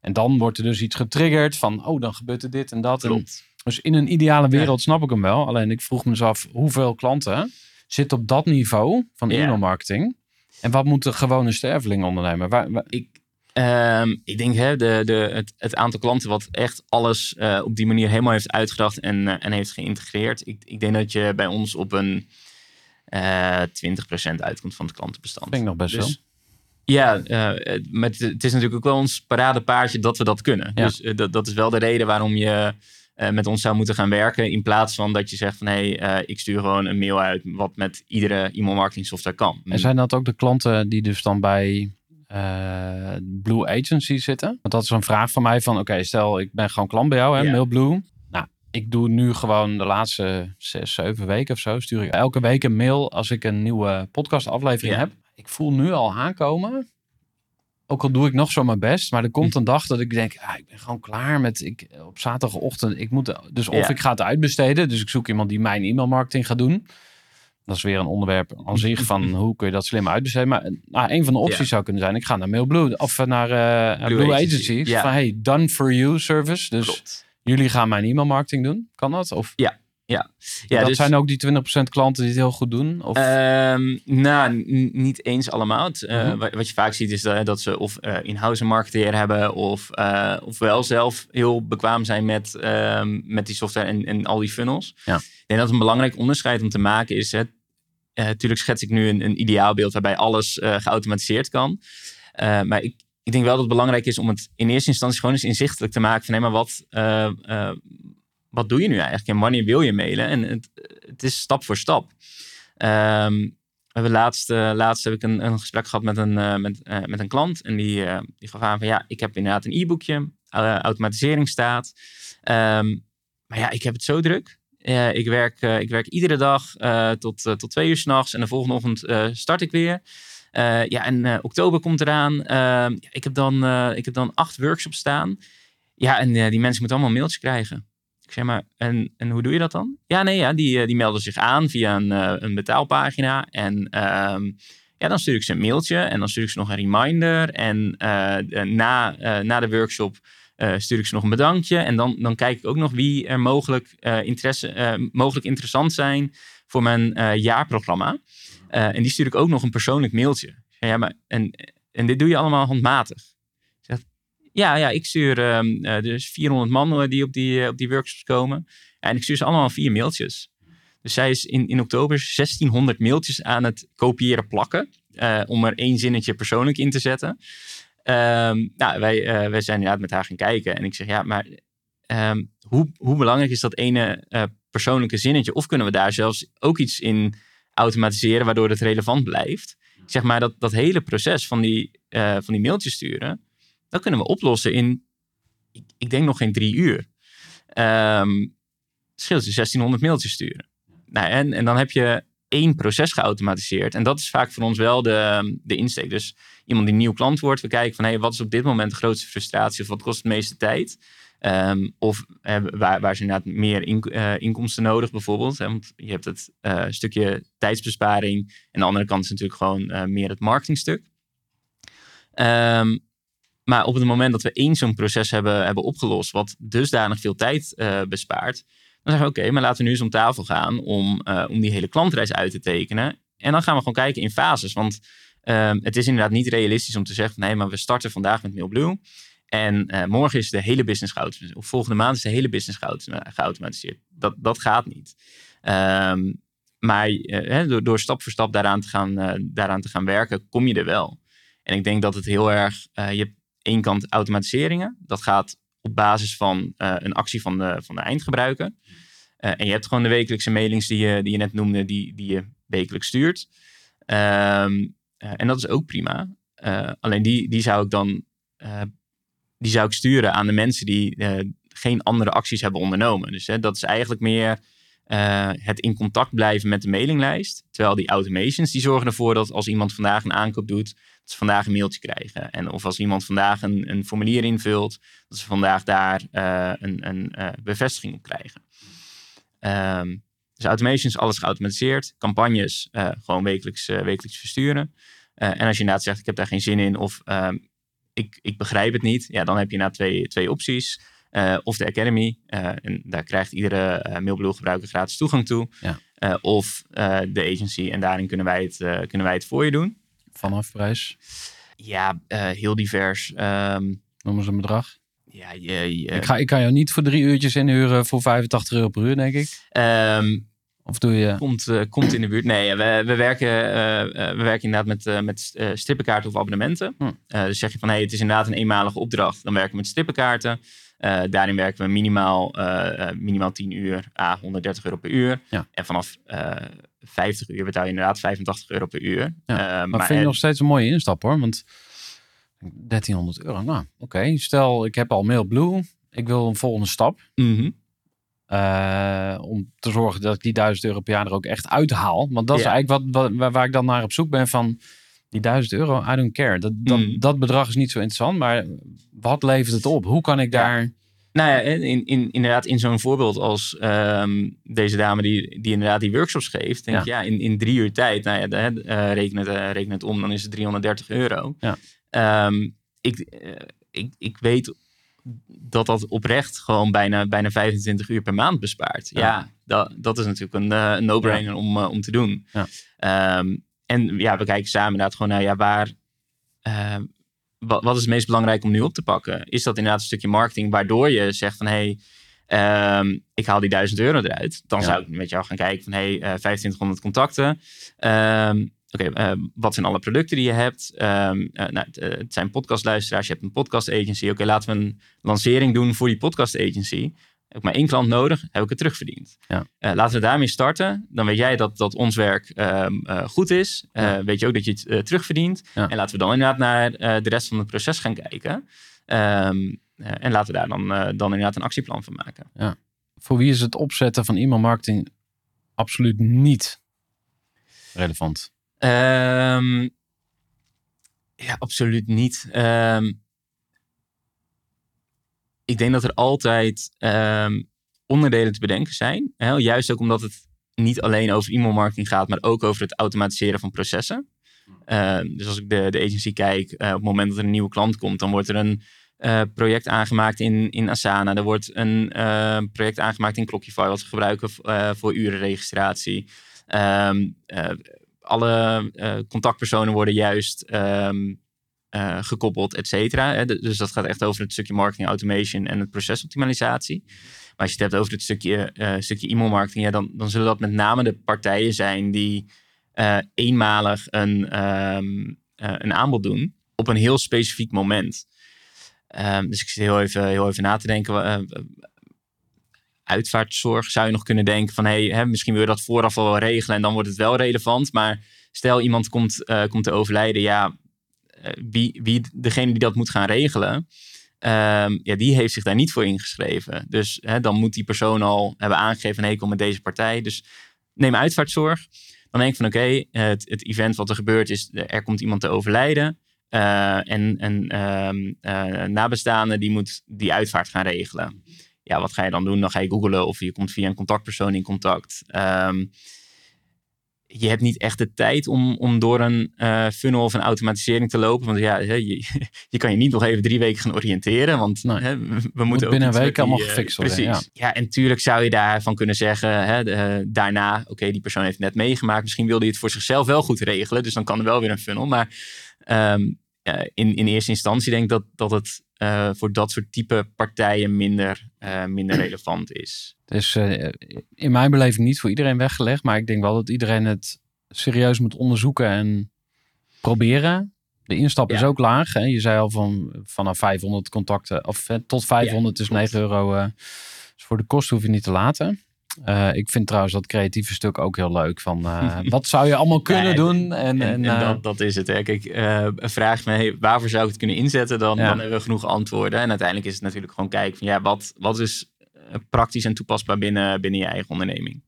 En dan wordt er dus iets getriggerd van, oh, dan gebeurt er dit en dat. En dus in een ideale wereld snap ik hem wel. Alleen ik vroeg me eens af, hoeveel klanten zitten op dat niveau van Ja. e-mailmarketing? En wat moet de gewone sterveling ondernemen? Waar, waar- Ik, Ehm, ik denk hè, de, de, het, het aantal klanten wat echt alles eh, op die manier helemaal heeft uitgedacht en, eh, en heeft geïntegreerd. Ik, ik denk dat je bij ons op een eh 20% uitkomt van het klantenbestand. Vind ik nog best wel. Dus, ja, eh, maar het, het is natuurlijk ook wel ons paradepaardje dat we dat kunnen. Ja. Dus dat, dat is wel de reden waarom je met ons zou moeten gaan werken. In plaats van dat je zegt van hé, hey, ik stuur gewoon een mail uit wat met iedere e-mail marketing software kan. En zijn dat ook de klanten die dus dan bij eh, Blue Agency zitten? Want dat is een vraag van mij van, oké, stel ik ben gewoon klant bij jou, hè, Ja. Mailblue. Nou, ik doe nu gewoon de laatste zes, zeven weken of zo, stuur ik elke week een mail als ik een nieuwe podcast aflevering heb. Ik voel nu al aankomen. Ook al doe ik nog zo mijn best, maar er komt Hm. een dag dat ik denk, ah, ik ben gewoon klaar met, ik, op zaterdagochtend, ik moet, dus of ik ga het uitbesteden, dus ik zoek iemand die mijn e-mail marketing gaat doen. Dat is weer een onderwerp aan zich van hoe kun je dat slim uitbesteden. Maar nou, een van de opties Ja. zou kunnen zijn, ik ga naar Mailblue of naar eh, Blue, Agency, Agency. ja. Van hey, done for you service. Dus Klopt. jullie gaan mijn e-mail marketing doen. Kan dat? Of Ja, dat dus- zijn ook die 20% klanten die het heel goed doen? Of, Ehm, nou, niet eens allemaal. Het, eh, Mhm. wat, wat je vaak ziet is dat, dat ze of eh, in-house een marketeer hebben of, of wel zelf heel bekwaam zijn met, ehm, met die software en, en al die funnels. Ja. Ik denk dat een belangrijk onderscheid om te maken is, het, natuurlijk schets ik nu een, een ideaalbeeld waarbij alles eh, geautomatiseerd kan. Eh, maar ik, ik denk wel dat het belangrijk is om het in eerste instantie gewoon eens inzichtelijk te maken van hé, maar wat, eh, eh, wat doe je nu eigenlijk en wanneer wil je mailen? En het, het is stap voor stap. Ehm, we hebben laatst, eh, laatst heb ik een, een gesprek gehad met een, eh, met, eh, met een klant. En die, eh, die gaf aan van ja, ik heb inderdaad een e-boekje. eh, automatisering staat. Ehm, maar ja, ik heb het zo druk. Eh, ik, werk, eh, ik werk iedere dag eh, tot, tot twee uur s'nachts. En de volgende ochtend start ik weer. Ja, en oktober komt eraan. Ehm, ik, heb dan, ik heb dan acht workshops staan. Ja, en die mensen moeten allemaal een mailtje krijgen. Ik zeg maar, en, en hoe doe je dat dan? Ja, nee, ja, die, die melden zich aan via een, een betaalpagina. En ehm, ja, dan stuur ik ze een mailtje en dan stuur ik ze nog een reminder. En na, na de workshop eh, stuur ik ze nog een bedankje. En dan, dan kijk ik ook nog wie er mogelijk, eh, interesse, eh, mogelijk interessant zijn voor mijn jaarprogramma. En die stuur ik ook nog een persoonlijk mailtje. Ja, maar, en, en dit doe je allemaal handmatig. Zeg, ja, ja, ik stuur ehm, eh, dus 400 man eh, die op die, op die workshops komen. En ik stuur ze allemaal vier mailtjes. Dus zij is in, in oktober 1600 mailtjes aan het kopiëren plakken. om er één zinnetje persoonlijk in te zetten. Ehm, nou, wij, eh, wij zijn inderdaad met haar gaan kijken. En ik zeg, ja, maar ehm, hoe, hoe belangrijk is dat ene eh, persoonlijke zinnetje? Of kunnen we daar zelfs ook iets in automatiseren, waardoor het relevant blijft? Ik zeg maar, dat, dat hele proces van die, eh, van die mailtjes sturen, dat kunnen we oplossen in, ik, ik denk nog geen drie uur. Het scheelt je 1600 mailtjes sturen. Nou, en, en dan heb je één proces geautomatiseerd. En dat is vaak voor ons wel de, de insteek. Dus iemand die nieuw klant wordt, we kijken van hey, wat is op dit moment de grootste frustratie of wat kost het meeste tijd? Ehm, of waar, waar is inderdaad meer eh, inkomsten nodig bijvoorbeeld. Hè? Want je hebt het eh, stukje tijdsbesparing. En de andere kant is natuurlijk gewoon eh, meer het marketingstuk. Ehm, maar op het moment dat we één zo'n proces hebben, hebben opgelost, wat dusdanig veel tijd bespaart, dan zeggen we oké, maar laten we nu eens om tafel gaan om, eh, om die hele klantreis uit te tekenen. En dan gaan we gewoon kijken in fases. Want ehm, het is inderdaad niet realistisch om te zeggen nee, maar we starten vandaag met Mailblue. En eh, morgen is de hele business geautomatiseerd. Of volgende maand is de hele business geautom- geautomatiseerd. Dat, dat gaat niet. Ehm, maar eh, door, stap voor stap daaraan te, gaan, daaraan te gaan werken, kom je er wel. En ik denk dat het heel erg. je hebt één kant automatiseringen. Dat gaat op basis van eh, een actie van de, van de eindgebruiker. Eh, en je hebt gewoon de wekelijkse mailings die je, die je net noemde, die, die je wekelijks stuurt. Ehm, eh, en dat is ook prima. Alleen die, die zou ik dan die zou ik sturen aan de mensen die geen andere acties hebben ondernomen. Dus hè, dat is eigenlijk meer het in contact blijven met de mailinglijst. Terwijl die automations die zorgen ervoor dat als iemand vandaag een aankoop doet, ze vandaag een mailtje krijgen. En of als iemand vandaag een, een formulier invult, dat ze vandaag daar eh, een, een eh, bevestiging op krijgen. Ehm, dus automations, alles geautomatiseerd. Campagnes eh, gewoon wekelijks, wekelijks versturen. En als je inderdaad zegt, ik heb daar geen zin in of ehm, ik, ik begrijp het niet. Ja, dan heb je inderdaad twee, twee opties. Of de Academy. en daar krijgt iedere uh, Mailblue gebruiker gratis toegang toe. Ja. Of de agency. En daarin kunnen wij, het, kunnen wij het voor je doen. Vanaf prijs? Ja, eh, heel divers. Ehm, Noemen ze een bedrag. ja, je, je- Ik, ga, ik kan jou niet voor drie uurtjes inhuren voor 85 euro per uur, denk ik. ehm, Of doe je... komt, eh, komt in de buurt. Nee, we, we, werken, eh, we werken inderdaad met, met strippenkaarten of abonnementen. Hm. Dus zeg je van, hey, het is inderdaad een eenmalige opdracht. Dan werken we met strippenkaarten. Eh, daarin werken we minimaal, minimaal 10 uur, a 130 euro per uur. Ja. En vanaf 50 uur betaal je inderdaad 85 euro per uur. Ja, Eh, Maar vind nog steeds een mooie instap hoor. Want 1300 euro, nou oké. Stel, ik heb al MailBlue. Ik wil een volgende stap. mhm. eh, om te zorgen dat ik die 1000 euro per jaar er ook echt uithaal. Want dat is eigenlijk wat, wat, waar, waar ik dan naar op zoek ben van... Die 1000 euro, I don't care. Dat, dat, Mm. dat bedrag is niet zo interessant. Maar wat levert het op? Hoe kan ik Ja. Nou ja, in, in, inderdaad, in zo'n voorbeeld als ehm, deze dame die, die inderdaad die workshops geeft. Denk Ja. ik, ja, in, in drie uur tijd, nou ja, de, eh, reken, het, eh, reken het om, dan is het 330 euro. Ja. Ehm, ik, eh, ik, ik weet dat dat oprecht gewoon bijna, bijna 25 uur per maand bespaart. Ja, Ja. dat, dat is natuurlijk een, eh, een no-brainer om, eh, om te doen. Ja. Ehm, en ja, we kijken samen inderdaad gewoon naar ja, waar, wat, wat is het meest belangrijk om nu op te pakken? Is dat inderdaad een stukje marketing waardoor je zegt van hey, ehm, ik haal die 1000 euro eruit. Dan Ja. zou ik met jou gaan kijken van hey, eh 2500 contacten. Ehm, Oké, eh, wat zijn alle producten die je hebt? Ehm, eh, nou, het, het zijn podcastluisteraars, je hebt een podcast agency. Oké, laten we een lancering doen voor die podcast agency. Heb ik maar één klant nodig, heb ik het terugverdiend. Ja. Eh, laten we daarmee starten. Dan weet jij dat, dat ons werk ehm, eh, goed is. Eh, Ja. Weet je ook dat je het terugverdient. Ja. En laten we dan inderdaad naar de rest van het proces gaan kijken. Ehm, eh, en laten we daar dan, dan inderdaad een actieplan van maken. Voor wie is het opzetten van e-mail marketing absoluut niet relevant? Ehm, ja, absoluut niet. Ik denk dat er altijd ehm, onderdelen te bedenken zijn. Hè? Juist ook omdat het niet alleen over e-mailmarketing gaat, maar ook over het automatiseren van processen. Ehm, dus als ik de, de agency kijk, eh, op het moment dat er een nieuwe klant komt, dan wordt er een eh, project aangemaakt in, in Asana. Er wordt een eh, project aangemaakt in Clockify, wat we gebruiken voor urenregistratie. Eh, alle contactpersonen worden juist eh, gekoppeld, et cetera. Dus dat gaat echt over het stukje marketing automation en het procesoptimalisatie. Maar als je het hebt over het stukje, eh, stukje e-mailmarketing, ja, dan, dan zullen dat met name de partijen zijn die eh, eenmalig een, ehm, eh, een aanbod doen op een heel specifiek moment. Ehm, dus ik zit heel even, heel even na te denken. uitvaartzorg zou je nog kunnen denken van hey, hè, misschien wil je dat vooraf al regelen en dan wordt het wel relevant. Maar stel iemand komt, komt te overlijden, ja, wie, wie degene die dat moet gaan regelen, ehm, ja, die heeft zich daar niet voor ingeschreven. Dus hè, dan moet die persoon al hebben aangegeven hey, ik kom met deze partij. Dus neem uitvaartzorg. Dan denk ik van oké, het, het event wat er gebeurt is, er komt iemand te overlijden. eh, en en ehm, eh, nabestaande die moet die uitvaart gaan regelen ja, wat ga je dan doen? Dan ga je googlen of je komt via een contactpersoon in contact. Ehm, je hebt niet echt de tijd om, om door een eh, funnel of een automatisering te lopen. Want ja, je, je kan je niet nog even drie weken gaan oriënteren. Want hè, we, we moeten ook binnen iets een week allemaal eh, gefixt worden, Precies. Ja. en tuurlijk zou je daarvan kunnen zeggen, hè, de- eh, daarna, oké, die persoon heeft net meegemaakt. Misschien wilde hij het voor zichzelf wel goed regelen. Dus dan kan er wel weer een funnel. Maar ehm, eh, in, in eerste instantie denk ik dat, dat het eh, voor dat soort type partijen minder, eh, minder relevant is. Is eh, in mijn beleving niet voor iedereen weggelegd. Maar ik denk wel dat iedereen het serieus moet onderzoeken en proberen. De instap is ook laag. Hè? Je zei al van vanaf 500 contacten of tot 500 is klopt. 9 euro. dus voor de kost hoef je niet te laten. Eh, ik vind trouwens dat creatieve stuk ook heel leuk. Van, eh, wat zou je allemaal kunnen doen? En, En, en, en eh, dat, dat is het. Hè. Kijk, vraag me, waarvoor zou ik het kunnen inzetten? Dan, Ja. dan hebben we genoeg antwoorden. En uiteindelijk is het natuurlijk gewoon kijken van, ja, wat, wat is praktisch en toepasbaar binnen, binnen je eigen onderneming?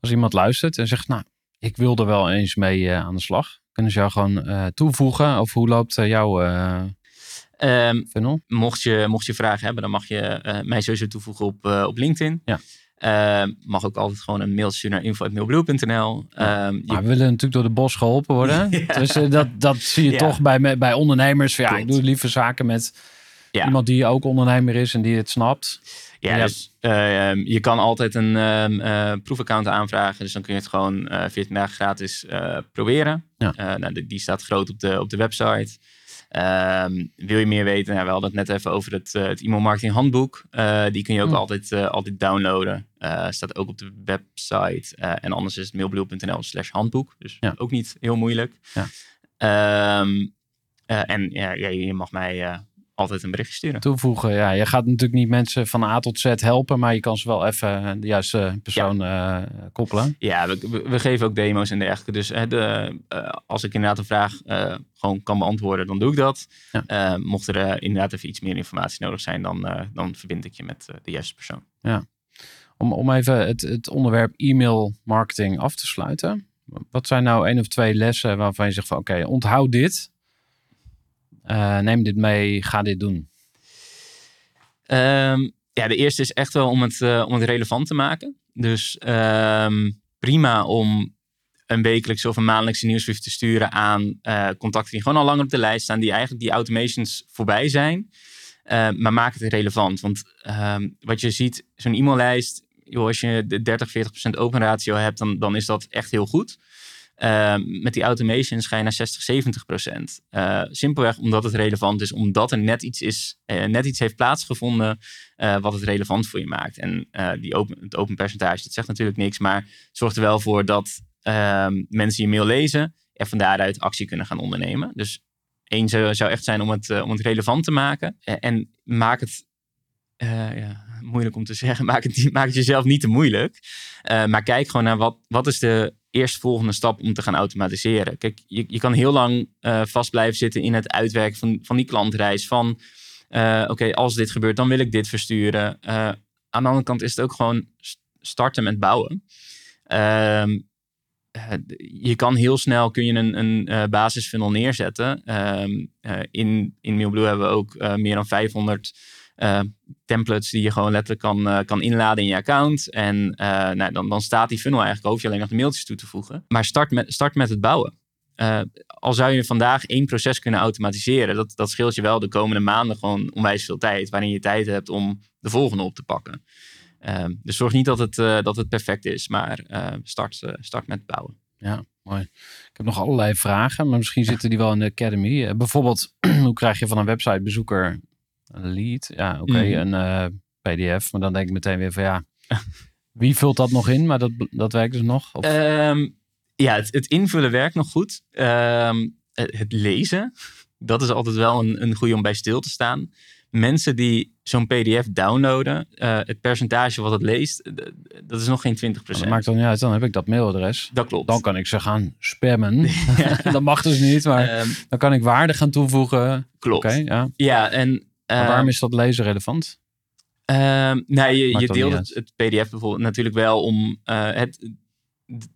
als iemand luistert en zegt, nou, ik wil er wel eens mee aan de slag. Kunnen ze jou gewoon toevoegen? Of hoe loopt jouw funnel? mocht, je, mocht je vragen hebben, dan mag je mij sowieso toevoegen op, op LinkedIn. Ja. Ehm, mag ook altijd gewoon een mailtje sturen naar info.mailblue.nl. Ehm, je- Maar we willen natuurlijk door de bos geholpen worden. Ja. Dus eh, dat, dat zie je Ja. toch bij, bij ondernemers. Van, ja, ik doe liever zaken met Ja. Iemand die ook ondernemer is en die het snapt. Ja, Ja. dus eh, ehm, je kan altijd een eh, proefaccount aanvragen. Dus dan kun je het gewoon eh 14 dagen gratis eh, proberen. Ja. Eh, nou, die, die staat groot op de, op de website. Ehm, wil je meer weten? Nou, we hadden het net even over het, eh, het e-mail marketing handboek. Eh, die kun je ook Hmm. altijd, eh, altijd downloaden. Staat ook op de website. En anders is het mailblue.nl slash handboek. Dus Ja. ook niet heel moeilijk. Ja. Ehm, eh, en ja, ja, je mag mij altijd een berichtje sturen. Toevoegen, ja. Je gaat natuurlijk niet mensen van A tot Z helpen, maar je kan ze wel even de juiste persoon eh, koppelen. Ja, we, geven ook demo's en dergelijke. Dus hè, de, eh, als ik inderdaad een vraag eh, gewoon kan beantwoorden, dan doe ik dat. Ja. Eh, mocht er eh, inderdaad even iets meer informatie nodig zijn, dan, eh, dan verbind ik je met eh, de juiste persoon. Om, om even het, het onderwerp e-mail marketing af te sluiten. Wat zijn nou één of twee lessen waarvan je zegt van oké, onthoud dit. Eh, neem dit mee, ga dit doen. Ehm, ja, de eerste is echt wel om het, eh, om het relevant te maken. Dus ehm, prima om een wekelijkse of een maandelijkse nieuwsbrief te sturen aan eh, contacten die gewoon al langer op de lijst staan, die eigenlijk die automations voorbij zijn. Eh, maar maak het relevant. Want ehm, wat je ziet, zo'n e-maillijst, joh, als je de 30, 40% open ratio hebt, dan, dan is dat echt heel goed. Ehm, met die automations ga je naar 60, 70 procent. Eh, simpelweg omdat het relevant is, omdat er net iets, is, eh, net iets heeft plaatsgevonden eh, wat het relevant voor je maakt. En die open, het open percentage, dat zegt natuurlijk niks, maar zorgt er wel voor dat ehm, mensen je mail lezen en van daaruit actie kunnen gaan ondernemen. Dus één zou, echt zijn om het, om het relevant te maken. En maak het, ja, moeilijk om te zeggen, maak het, maak het jezelf niet te moeilijk. Maar kijk gewoon naar wat, wat is de eerstvolgende stap om te gaan automatiseren. Kijk, je, je kan heel lang eh, vast blijven zitten in het uitwerken van, van die klantreis. Van, eh, oké, als dit gebeurt, dan wil ik dit versturen. Eh, aan de andere kant is het ook gewoon st- starten met bouwen. Ehm, eh, je kan heel snel kun je een, een basisfunnel neerzetten. Ehm, eh, in, in Mailblue hebben we ook meer dan 500 eh, templates die je gewoon letterlijk kan, eh, kan inladen in je account. En eh, nou, dan, dan staat die funnel eigenlijk, hoef je alleen nog de mailtjes toe te voegen. Maar start met, start met het bouwen. Al zou je vandaag één proces kunnen automatiseren, dat, dat scheelt je wel de komende maanden gewoon onwijs veel tijd, waarin je tijd hebt om de volgende op te pakken. Dus zorg niet dat het, dat het perfect is, maar start, start met bouwen. Ja, mooi. Ik heb nog allerlei vragen, maar misschien zitten die wel in de Academy. Bijvoorbeeld, hoe krijg je van een websitebezoeker een lead? Ja, oké, Mhm. een eh, PDF. Maar dan denk ik meteen weer van ja, wie vult dat nog in? Maar dat, dat werkt dus nog? Of, Ehm, ja, het, het invullen werkt nog goed. Ehm, het, het lezen, dat is altijd wel een, een goede om bij stil te staan. Mensen die zo'n PDF downloaden, eh, het percentage wat het leest, dat is nog geen 20%. dat maakt dan niet uit, dan heb ik dat mailadres. Dat klopt. Dan kan ik ze gaan spammen. dat mag dus niet, maar Ehm, dan kan ik waarde gaan toevoegen. klopt. Ja. Ja, en Maar ehm, waarom is dat lezen relevant? Ehm, nou, je, je deelt het, het PDF bijvoorbeeld natuurlijk wel om eh, het,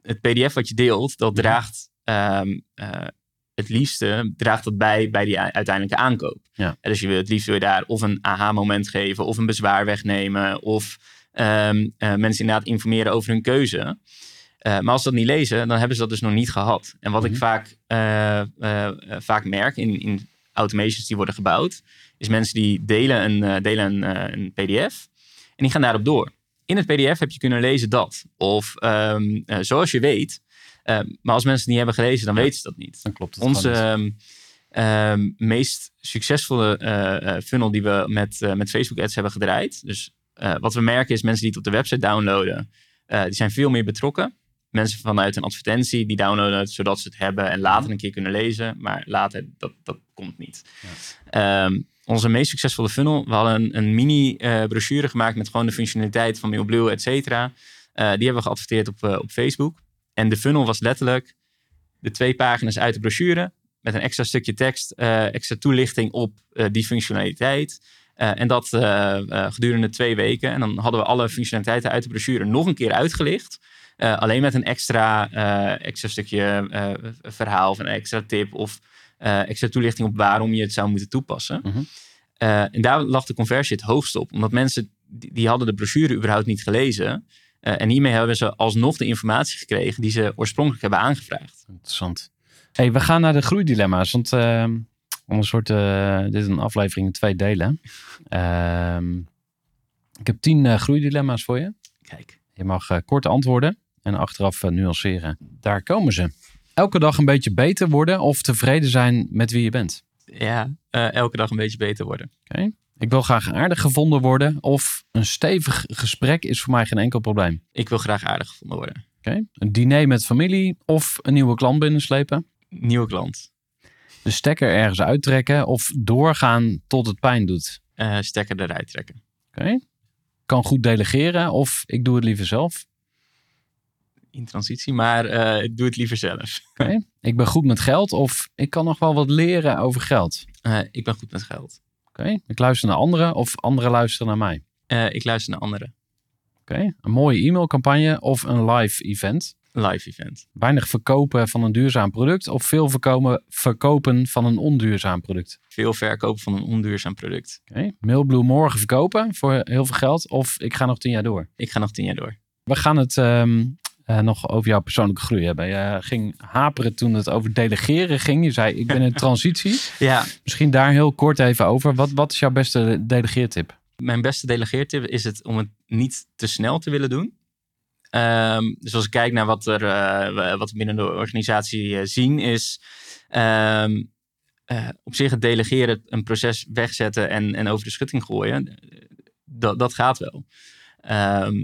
het PDF wat je deelt, dat Mhm. draagt ehm, eh, het liefste draagt dat bij bij die uiteindelijke aankoop. Ja. Dus je wil het liefst wil je daar of een aha-moment geven, of een bezwaar wegnemen, of eh, mensen inderdaad informeren over hun keuze. Maar als ze dat niet lezen, dan hebben ze dat dus nog niet gehad. En wat ik Mhm. vaak, vaak merk in, in automations die worden gebouwd, is mensen die delen een, eh, delen een, eh, een PDF en die gaan daarop door. In het PDF heb je kunnen lezen dat. Of ehm, eh, zoals je weet. Ehm, maar als mensen het niet hebben gelezen, dan Ja. weten ze dat niet. Dan klopt het Onze ehm, meest succesvolle eh, funnel die we met, met Facebook ads hebben gedraaid. Dus wat we merken is mensen die het op de website downloaden, die zijn veel meer betrokken. Mensen vanuit een advertentie die downloaden het zodat ze het hebben en later een keer kunnen lezen. Maar later, dat, dat komt niet. Ehm, onze meest succesvolle funnel, we hadden een, een mini eh, brochure gemaakt met gewoon de functionaliteit van Mailblue, et cetera. Eh, die hebben we geadverteerd op, eh, op Facebook. En de funnel was letterlijk de twee pagina's uit de brochure met een extra stukje tekst, extra toelichting op die functionaliteit. En dat gedurende twee weken. En dan hadden we alle functionaliteiten uit de brochure nog een keer uitgelicht. Alleen met een extra, extra stukje verhaal of een extra tip of eh, extra toelichting op waarom je het zou moeten toepassen. Mhm. Eh, en daar lag de conversie het hoogst op. Omdat mensen, die, die hadden de brochure überhaupt niet gelezen. Eh, en hiermee hebben ze alsnog de informatie gekregen die ze oorspronkelijk hebben aangevraagd. Interessant. Hey, we gaan naar de groeidilemma's. Want ehm, Om een soort, eh, dit is een aflevering in twee delen. Ehm, ik heb tien groeidilemma's voor je. Kijk. Je mag kort antwoorden en achteraf nuanceren. Daar komen ze. Elke dag een beetje beter worden of tevreden zijn met wie je bent. Ja, eh, elke dag een beetje beter worden. Oké. Ik wil graag aardig gevonden worden of een stevig gesprek is voor mij geen enkel probleem. Ik wil graag aardig gevonden worden. Oké. Een diner met familie of een nieuwe klant binnenslepen. Nieuwe klant. De stekker ergens uittrekken of doorgaan tot het pijn doet. Eh, stekker eruit trekken. Oké. Kan goed delegeren of ik doe het liever zelf. In transitie, maar ik doe het liever zelf. Ik ben goed met geld of ik kan nog wel wat leren over geld. Eh, ik ben goed met geld. Oké. Ik luister naar anderen of anderen luisteren naar mij. Eh, ik luister naar anderen. Oké. Een mooie e-mailcampagne of een live event. Live event. Weinig verkopen van een duurzaam product of veel verkopen, verkopen van een onduurzaam product. Veel verkopen van een onduurzaam product. Oké. Mailblue morgen verkopen voor heel veel geld of ik ga nog tien jaar door. Ik ga nog tien jaar door. We gaan het ehm, eh, nog over jouw persoonlijke groei hebben. Je ging haperen toen het over delegeren ging. Je zei ik ben in transitie. Ja, Misschien daar heel kort even over. Wat, wat is jouw beste delegeertip? mijn beste delegeertip is het om het niet te snel te willen doen. Ehm, dus als ik kijk naar wat, er, eh, wat we binnen de organisatie eh, zien, is ehm, eh, op zich het delegeren, een proces wegzetten en, en over de schutting gooien. eh, Dat, dat gaat wel. Ehm,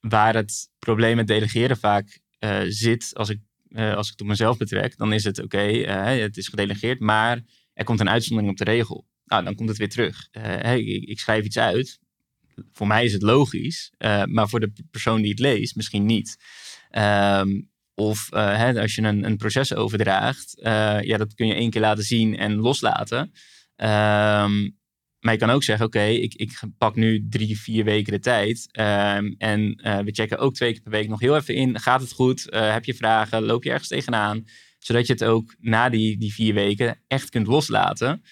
waar het probleem met delegeren vaak eh, zit, als ik, eh, als ik het op mezelf betrek, dan is het oké, eh, het is gedelegeerd, maar er komt een uitzondering op de regel. Nou, dan komt het weer terug. Ik, ik schrijf iets uit. Voor mij is het logisch, maar voor de persoon die het leest misschien niet. Ehm, of als je een, een proces overdraagt, ja, dat kun je één keer laten zien en loslaten. Ehm, maar je kan ook zeggen, oké, ik, ik pak nu drie, vier weken de tijd. ehm, en eh, we checken ook twee keer per week nog heel even in. Gaat het goed? Eh, heb je vragen? Loop je ergens tegenaan? Zodat je het ook na die, die vier weken echt kunt loslaten.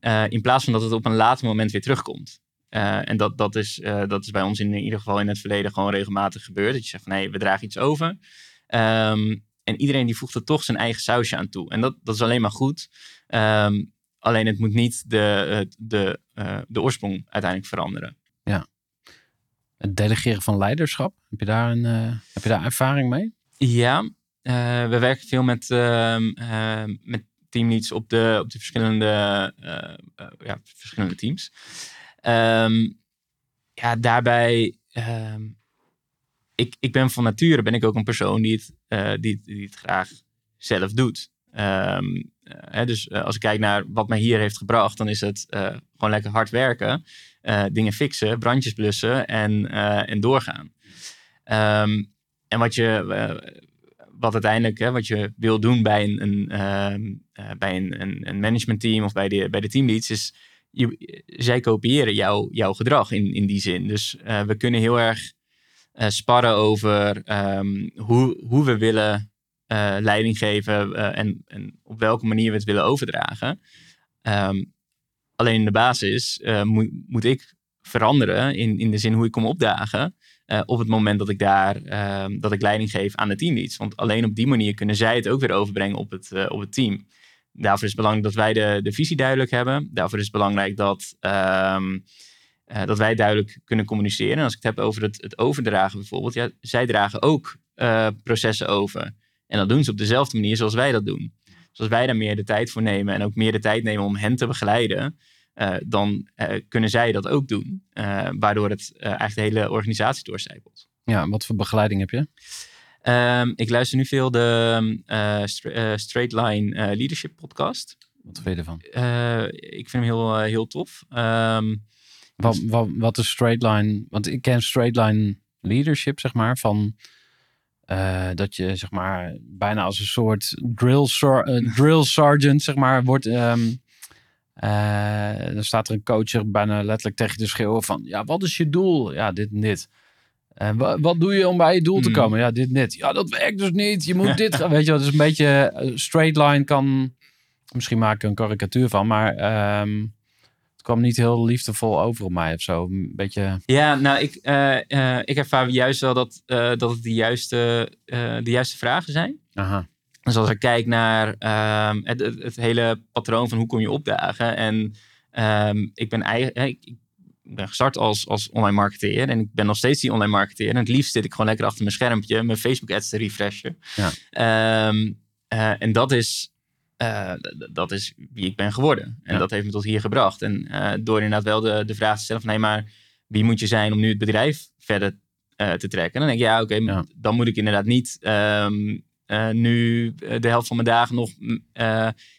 Eh, in plaats van dat het op een later moment weer terugkomt. En dat, dat, is, dat is bij ons in ieder geval in het verleden gewoon regelmatig gebeurd. Dat je zegt van nee, we dragen iets over. Ehm, en iedereen die voegt er toch zijn eigen sausje aan toe. En dat, dat is alleen maar goed. Ehm, alleen het moet niet de, het- de, eh, de oorsprong uiteindelijk veranderen. Het delegeren van leiderschap. Heb je daar, een, eh, heb je daar ervaring mee? Ja, eh, we werken veel met, ehm, met teamleads op de, op de verschillende, ja, verschillende teams. Ehm, ja, daarbij, ik, ik ben van nature ben ik ook een persoon die het, die, die het graag zelf doet. Eh, hè, dus eh, als ik kijk naar wat mij hier heeft gebracht, dan is het eh, gewoon lekker hard werken, eh, dingen fixen, brandjes blussen en, eh, en doorgaan. Ehm, en wat je, eh, wat uiteindelijk, hè, wat je wil doen bij een, een, ehm, eh, bij een, een, managementteam of bij de, bij de teamleads, is je, zij kopiëren jouw jouw gedrag in, in die zin. Dus eh, we kunnen heel erg eh, sparren over ehm, hoe, hoe we willen eh, leiding geven eh, en, en op welke manier we het willen overdragen. Ehm, alleen in de basis eh, moet, ik veranderen in, in de zin hoe ik kom opdagen. op het moment dat ik daar ehm, dat ik leiding geef aan de teamleads. Want alleen op die manier kunnen zij het ook weer overbrengen op het, op het team. Daarvoor is het belangrijk dat wij de, de visie duidelijk hebben. Daarvoor is het belangrijk dat, ehm, eh, dat wij duidelijk kunnen communiceren. En als ik het heb over het, het overdragen bijvoorbeeld, ja, zij dragen ook processen over. En dat doen ze op dezelfde manier zoals wij dat doen. Dus als wij daar meer de tijd voor nemen en ook meer de tijd nemen om hen te begeleiden, eh, dan eh, kunnen zij dat ook doen. Eh, waardoor het eigenlijk de hele organisatie doorcijpelt. Ja, wat voor begeleiding heb je? Ehm, ik luister nu veel de stra- Straight Line Leadership podcast. Wat vind je ervan? Ik vind hem heel, heel tof. Ehm, Wat, wat, wat is straight line? Want ik ken straight line leadership, zeg maar, van eh, dat je zeg maar bijna als een soort drill, sar- eh, drill sergeant, zeg maar, wordt. ehm, eh, dan staat er een coach bijna letterlijk tegen je te schreeuwen van, ja, wat is je doel? Ja, dit en dit. En wa- wat doe je om bij je doel te Hmm. komen? Ja, dit en dit. Ja, dat werkt dus niet. Je moet dit gaan. Weet je, wat is een beetje straight line kan. Misschien maak ik een karikatuur van, maar ehm, het kwam niet heel liefdevol over op mij of zo. Een beetje. Ja, nou, ik, eh, eh, ik ervaar juist wel dat, eh, dat het de juiste, de juiste vragen zijn. Aha. Dus als ik kijk naar ehm, het, het, het hele patroon van hoe kom je opdagen. En ehm, ik ben eigenlijk. Ik, ik ben gestart als, als online marketeer. En ik ben nog steeds die online marketeer. En het liefst zit ik gewoon lekker achter mijn schermpje. Mijn Facebook ads te refreshen. Ja. Ehm, eh, en dat is, eh, dat is wie ik ben geworden. En Ja. dat heeft me tot hier gebracht. En eh, door inderdaad wel de, de vraag te stellen van... nee, maar wie moet je zijn om nu het bedrijf verder eh, te trekken? En dan denk ik, ja, oké, Ja. dan moet ik inderdaad niet... ehm, eh, nu de helft van mijn dagen nog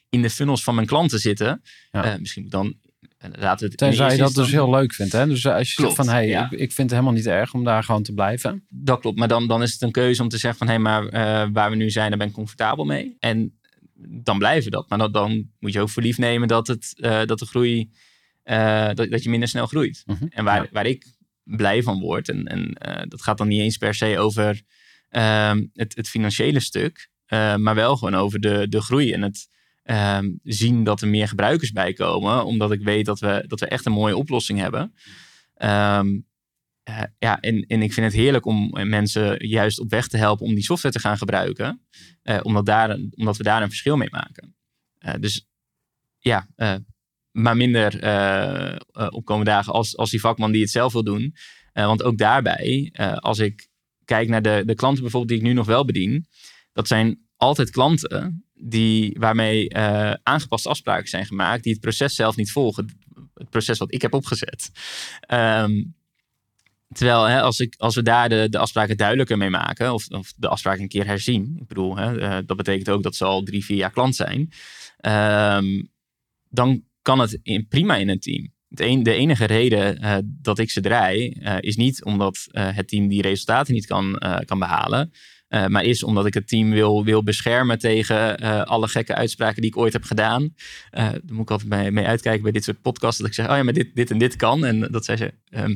in de funnels van mijn klanten zitten. Ja. Misschien moet dan... laten we het Tenzij je dat dus heel leuk vindt. Hè? Dus als je Klopt, zegt van, hé, hey, ik, ik vind het helemaal niet erg om daar gewoon te blijven. Dat klopt, maar dan, dan is het een keuze om te zeggen van... hé, maar waar we nu zijn, daar ben ik comfortabel mee. En dan blijven dat. Maar dan, dan moet je ook voor lief nemen dat, het, eh, dat de groei... eh, dat, dat je minder snel groeit. Mhm. En waar, Ja. waar ik blij van word... en, en eh, dat gaat dan niet eens per se over ehm, het, het financiële stuk... maar wel gewoon over de, de groei en het... ehm, zien dat er meer gebruikers bij komen, omdat ik weet dat we, dat we echt een mooie oplossing hebben. Ehm, eh, ja, en, en ik vind het heerlijk om mensen juist op weg te helpen om die software te gaan gebruiken. eh, omdat, daar, omdat we daar een verschil mee maken. Eh, dus ja, eh, maar minder eh, eh, opkomende dagen als, als die vakman die het zelf wil doen. Eh, want ook daarbij, eh, als ik kijk naar de, de klanten bijvoorbeeld die ik nu nog wel bedien. Dat zijn altijd klanten die, waarmee eh, aangepaste afspraken zijn gemaakt. Die het proces zelf niet volgen. Het proces wat ik heb opgezet. Ehm, Terwijl hè, als, ik, als we daar de, de afspraken duidelijker mee maken, of, of de afspraken een keer herzien, ik bedoel, hè, eh, dat betekent ook dat ze al drie, vier jaar klant zijn, ehm, dan kan het prima in een team. Het de enige reden eh, dat ik ze draai, eh, is niet omdat het team die resultaten niet kan, kan behalen, eh, maar is omdat ik het team wil, wil beschermen tegen alle gekke uitspraken die ik ooit heb gedaan. Daar moet ik altijd mee, mee uitkijken bij dit soort podcasts, dat ik zeg, oh ja, maar dit, dit en dit kan. En dat zij ze, ehm,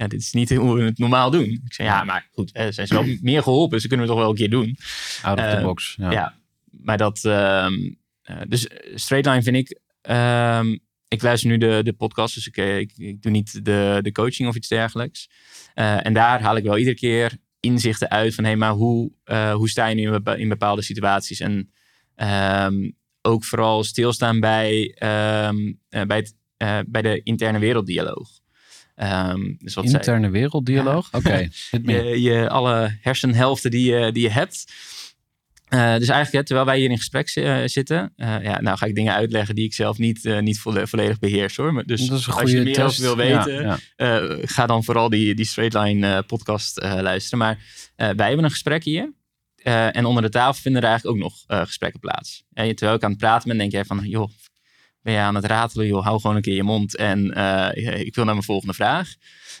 ja, dit is niet hoe we het normaal doen. Ik zei, ja, maar goed, eh, zijn ze wel meer geholpen, dus dat kunnen we toch wel een keer doen. Out of the Eh, box. Ja. Ja, maar dat. ehm, eh, dus Straightline vind ik. ehm, ik luister nu de, de podcast, dus ik, eh, ik, ik doe niet de, de coaching of iets dergelijks. Eh, en daar haal ik wel iedere keer inzichten uit van hé, maar hoe, hoe sta je nu in bepa- in bepaalde situaties? En ehm, ook vooral stilstaan bij, ehm, bij, het, bij de interne werelddialoog. Ehm, dus wat Interne werelddialoog? Oké, je, je alle hersenhelften die je, die je hebt. Eh, dus eigenlijk, hè, terwijl wij hier in gesprek eh, zitten, eh, ja, nou ga ik dingen uitleggen die ik zelf niet, eh, niet volle- volledig beheers hoor. Maar Dus als je meer test. over wil weten, Ja, ja. eh, ga dan vooral die, die Straightline eh, podcast eh, luisteren. Maar eh, wij hebben een gesprek hier. eh, en onder de tafel vinden er eigenlijk ook nog eh, gesprekken plaats. En terwijl ik aan het praten ben, denk jij van, joh, ben je aan het ratelen? Joh, hou gewoon een keer je mond. En eh, ik wil naar mijn volgende vraag.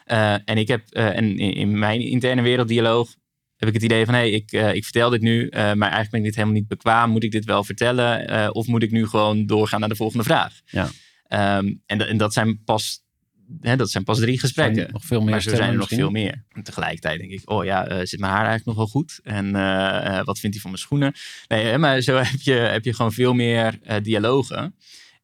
Eh, en ik heb, eh, en in, mijn interne werelddialoog heb ik het idee van, hé, hey, ik, ik vertel dit nu, maar eigenlijk ben ik dit helemaal niet bekwaam. Moet ik dit wel vertellen? Of moet ik nu gewoon doorgaan naar de volgende vraag? Ja. Ehm, en, dat- en dat zijn pas, hè, dat zijn pas drie gesprekken. Nog veel meer maar zo zijn er nog veel meer. En tegelijkertijd denk ik, oh ja, zit mijn haar eigenlijk nog wel goed? En wat vindt hij van mijn schoenen? Nee, maar zo heb je, heb je gewoon veel meer dialogen.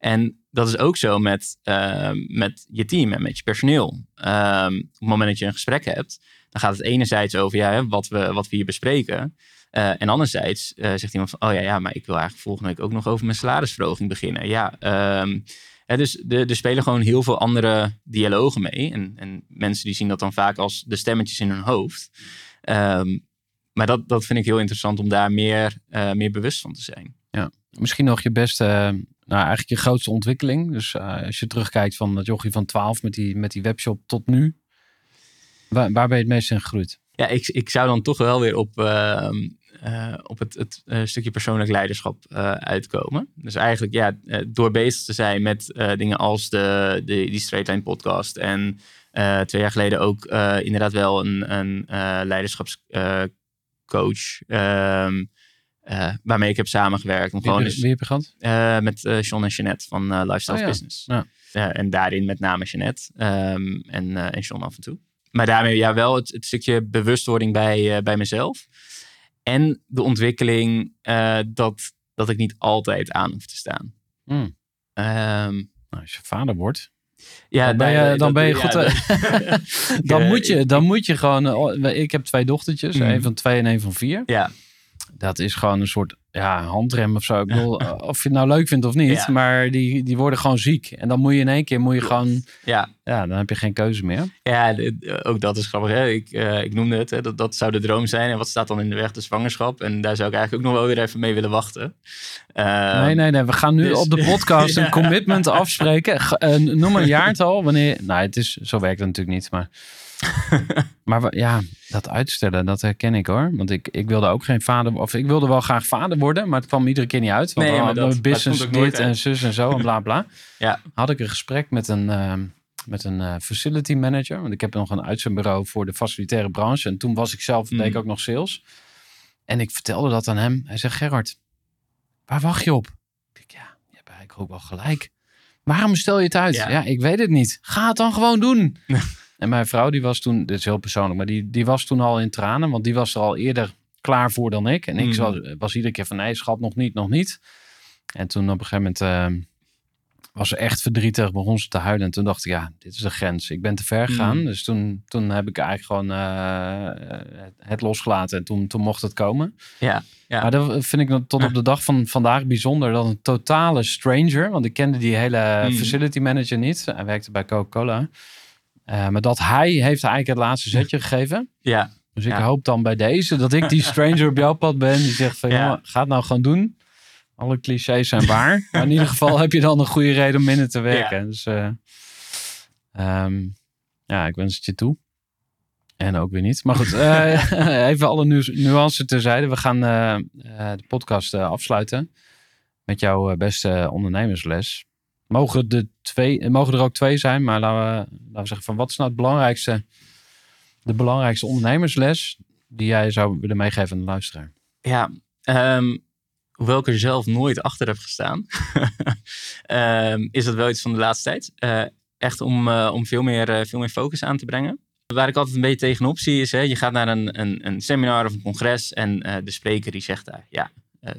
En dat is ook zo met, eh, met je team en met je personeel. Ehm, op het moment dat je een gesprek hebt, dan gaat het enerzijds over ja, wat, we, wat we hier bespreken. Eh, en anderzijds eh, zegt iemand van, oh ja, ja, maar ik wil eigenlijk volgende week ook nog over mijn salarisverhoging beginnen. Ja, ehm, hè, dus er spelen gewoon heel veel andere dialogen mee. En, en mensen die zien dat dan vaak als de stemmetjes in hun hoofd. Ehm, maar dat, dat vind ik heel interessant om daar meer, eh, meer bewust van te zijn. Misschien nog je beste, nou eigenlijk je grootste ontwikkeling. Dus eh, als je terugkijkt van dat jochie van 12 met die, met die webshop tot nu. Waar, waar ben je het meest in gegroeid? Ja, ik, ik zou dan toch wel weer op, ehm, eh, op het, het eh, stukje persoonlijk leiderschap uitkomen. Dus eigenlijk ja, door bezig te zijn met dingen als de, de, die Straightline podcast. En twee jaar geleden ook inderdaad wel een, een leiderschapscoach. ehm, eh, waarmee ik heb samengewerkt. Om Wie, gewoon je- wie heb je gehad? eh, met eh Sean en Jeanette van eh, Lifestyle Oh ja. Business. Ja. Eh, en daarin met name Jeanette ehm, en, eh en Sean af en toe. Maar daarmee ja, wel het, het stukje bewustwording bij, eh, bij mezelf. En de ontwikkeling eh, dat, dat ik niet altijd aan hoef te staan. Hmm. Ehm, Nou, als je vader wordt, ja, Dan ben je- dan ben je ja, goed, dan, eh, moet je, dan moet je gewoon... eh, Ik heb twee dochtertjes, Mm. een van twee en een van vier. Ja, dat is gewoon een soort ja, handrem of zo. Ik bedoel, of je het nou leuk vindt of niet, Ja. maar die, die worden gewoon ziek. En dan moet je in één keer, moet je gewoon, Ja, ja, dan heb je geen keuze meer. ja eh, ook dat is grappig. Hè? Ik, eh, ik noemde het, hè? Dat, dat zou de droom zijn. En wat staat dan in de weg? De zwangerschap. En daar zou ik eigenlijk ook nog wel weer even mee willen wachten. Ehm, nee, nee, nee. We gaan nu dus- op de podcast Ja. een commitment afspreken. Eh, noem een jaartal. Wanneer. Nou, het is, zo werkt het natuurlijk niet. Maar, maar ja, dat uitstellen, dat herken ik hoor. Want ik, ik wilde ook geen vader. Of ik wilde wel graag vader worden. Maar het kwam iedere keer niet uit. Want Nee, maar dat- business nooit dit en zus en zo en bla bla. Ja. Had ik een gesprek met een. ehm, met een eh, facility manager. Want ik heb nog een uitzendbureau voor de facilitaire branche. En toen was ik zelf, deed ik Mm. ook nog sales. En ik vertelde dat aan hem. Hij zegt, Gerard, waar wacht je op? Ik denk, ja, je hebt eigenlijk ook wel gelijk. Waarom stel je het uit? Ja. Ja. ik weet het niet. Ga het dan gewoon doen. en mijn vrouw, die was toen, dit is heel persoonlijk, maar die, die was toen al in tranen. Want die was er al eerder klaar voor dan ik. En ik Mm. was, was iedere keer van, nee schat, nog niet, nog niet. En toen op een gegeven moment ehm, was ze echt verdrietig, begon ze te huilen. En toen dacht ik, ja, dit is de grens. Ik ben te ver gegaan. Mm. Dus toen, toen heb ik eigenlijk gewoon eh, het- het losgelaten. En toen, toen mocht het komen. Ja, ja. Maar dat vind ik tot op de dag van vandaag bijzonder. Dat een totale stranger, want ik kende die hele Mm. facility manager niet. Hij werkte bij Coca-Cola. Eh, maar dat hij heeft eigenlijk het laatste zetje gegeven. ja, Dus ik Ja. hoop dan bij deze dat ik die stranger op jouw pad ben. Die zegt van, Ja. jongen, ga het nou gewoon doen. Alle clichés zijn waar. maar in ieder geval heb je dan een goede reden om minder te werken. Dus eh, ehm, ja, ik wens het je toe. En ook weer niet. Maar goed, eh, even alle nu nuances terzijde. We gaan de podcast afsluiten met jouw beste ondernemersles. Mogen, de twee, mogen er ook twee zijn, maar laten we, laten we zeggen van wat is nou het belangrijkste, de belangrijkste ondernemersles die jij zou willen meegeven aan de luisteraar? Ja, ehm, hoewel ik er zelf nooit achter heb gestaan, ehm, is dat wel iets van de laatste tijd. Eh, echt om, eh, om veel, meer, eh, veel meer focus aan te brengen. Waar ik altijd een beetje tegenop zie is, hè, je gaat naar een, een, een seminar of een congres en de spreker die zegt daar, ja,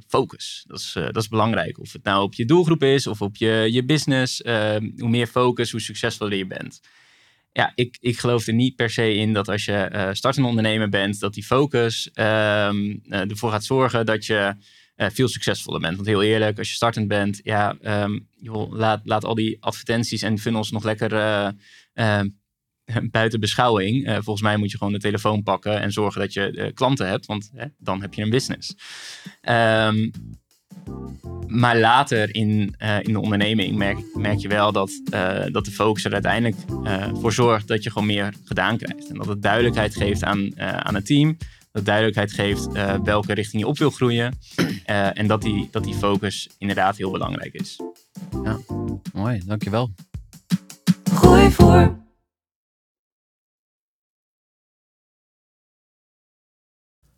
focus, dat is, eh, dat is belangrijk. Of het nou op je doelgroep is of op je, je business, ehm, hoe meer focus, hoe succesvoller je bent. Ja, ik, ik geloof er niet per se in dat als je eh startende ondernemer bent, dat die focus ehm, eh, ervoor gaat zorgen dat je eh, veel succesvoller bent. Want heel eerlijk, als je startend bent, ja, ehm, joh, laat, laat al die advertenties en funnels nog lekker eh, eh, buiten beschouwing. Eh, volgens mij moet je gewoon de telefoon pakken en zorgen dat je eh, klanten hebt, want hè, dan heb je een business. Ehm, maar later in, eh, in de onderneming merk, merk je wel dat, eh, dat de focus er uiteindelijk eh, voor zorgt dat je gewoon meer gedaan krijgt. En dat het duidelijkheid geeft aan, eh, aan het team. Dat duidelijkheid geeft eh, welke richting je op wil groeien. Eh, en dat die, dat die focus inderdaad heel belangrijk is. Mooi, dankjewel. Gooi voor.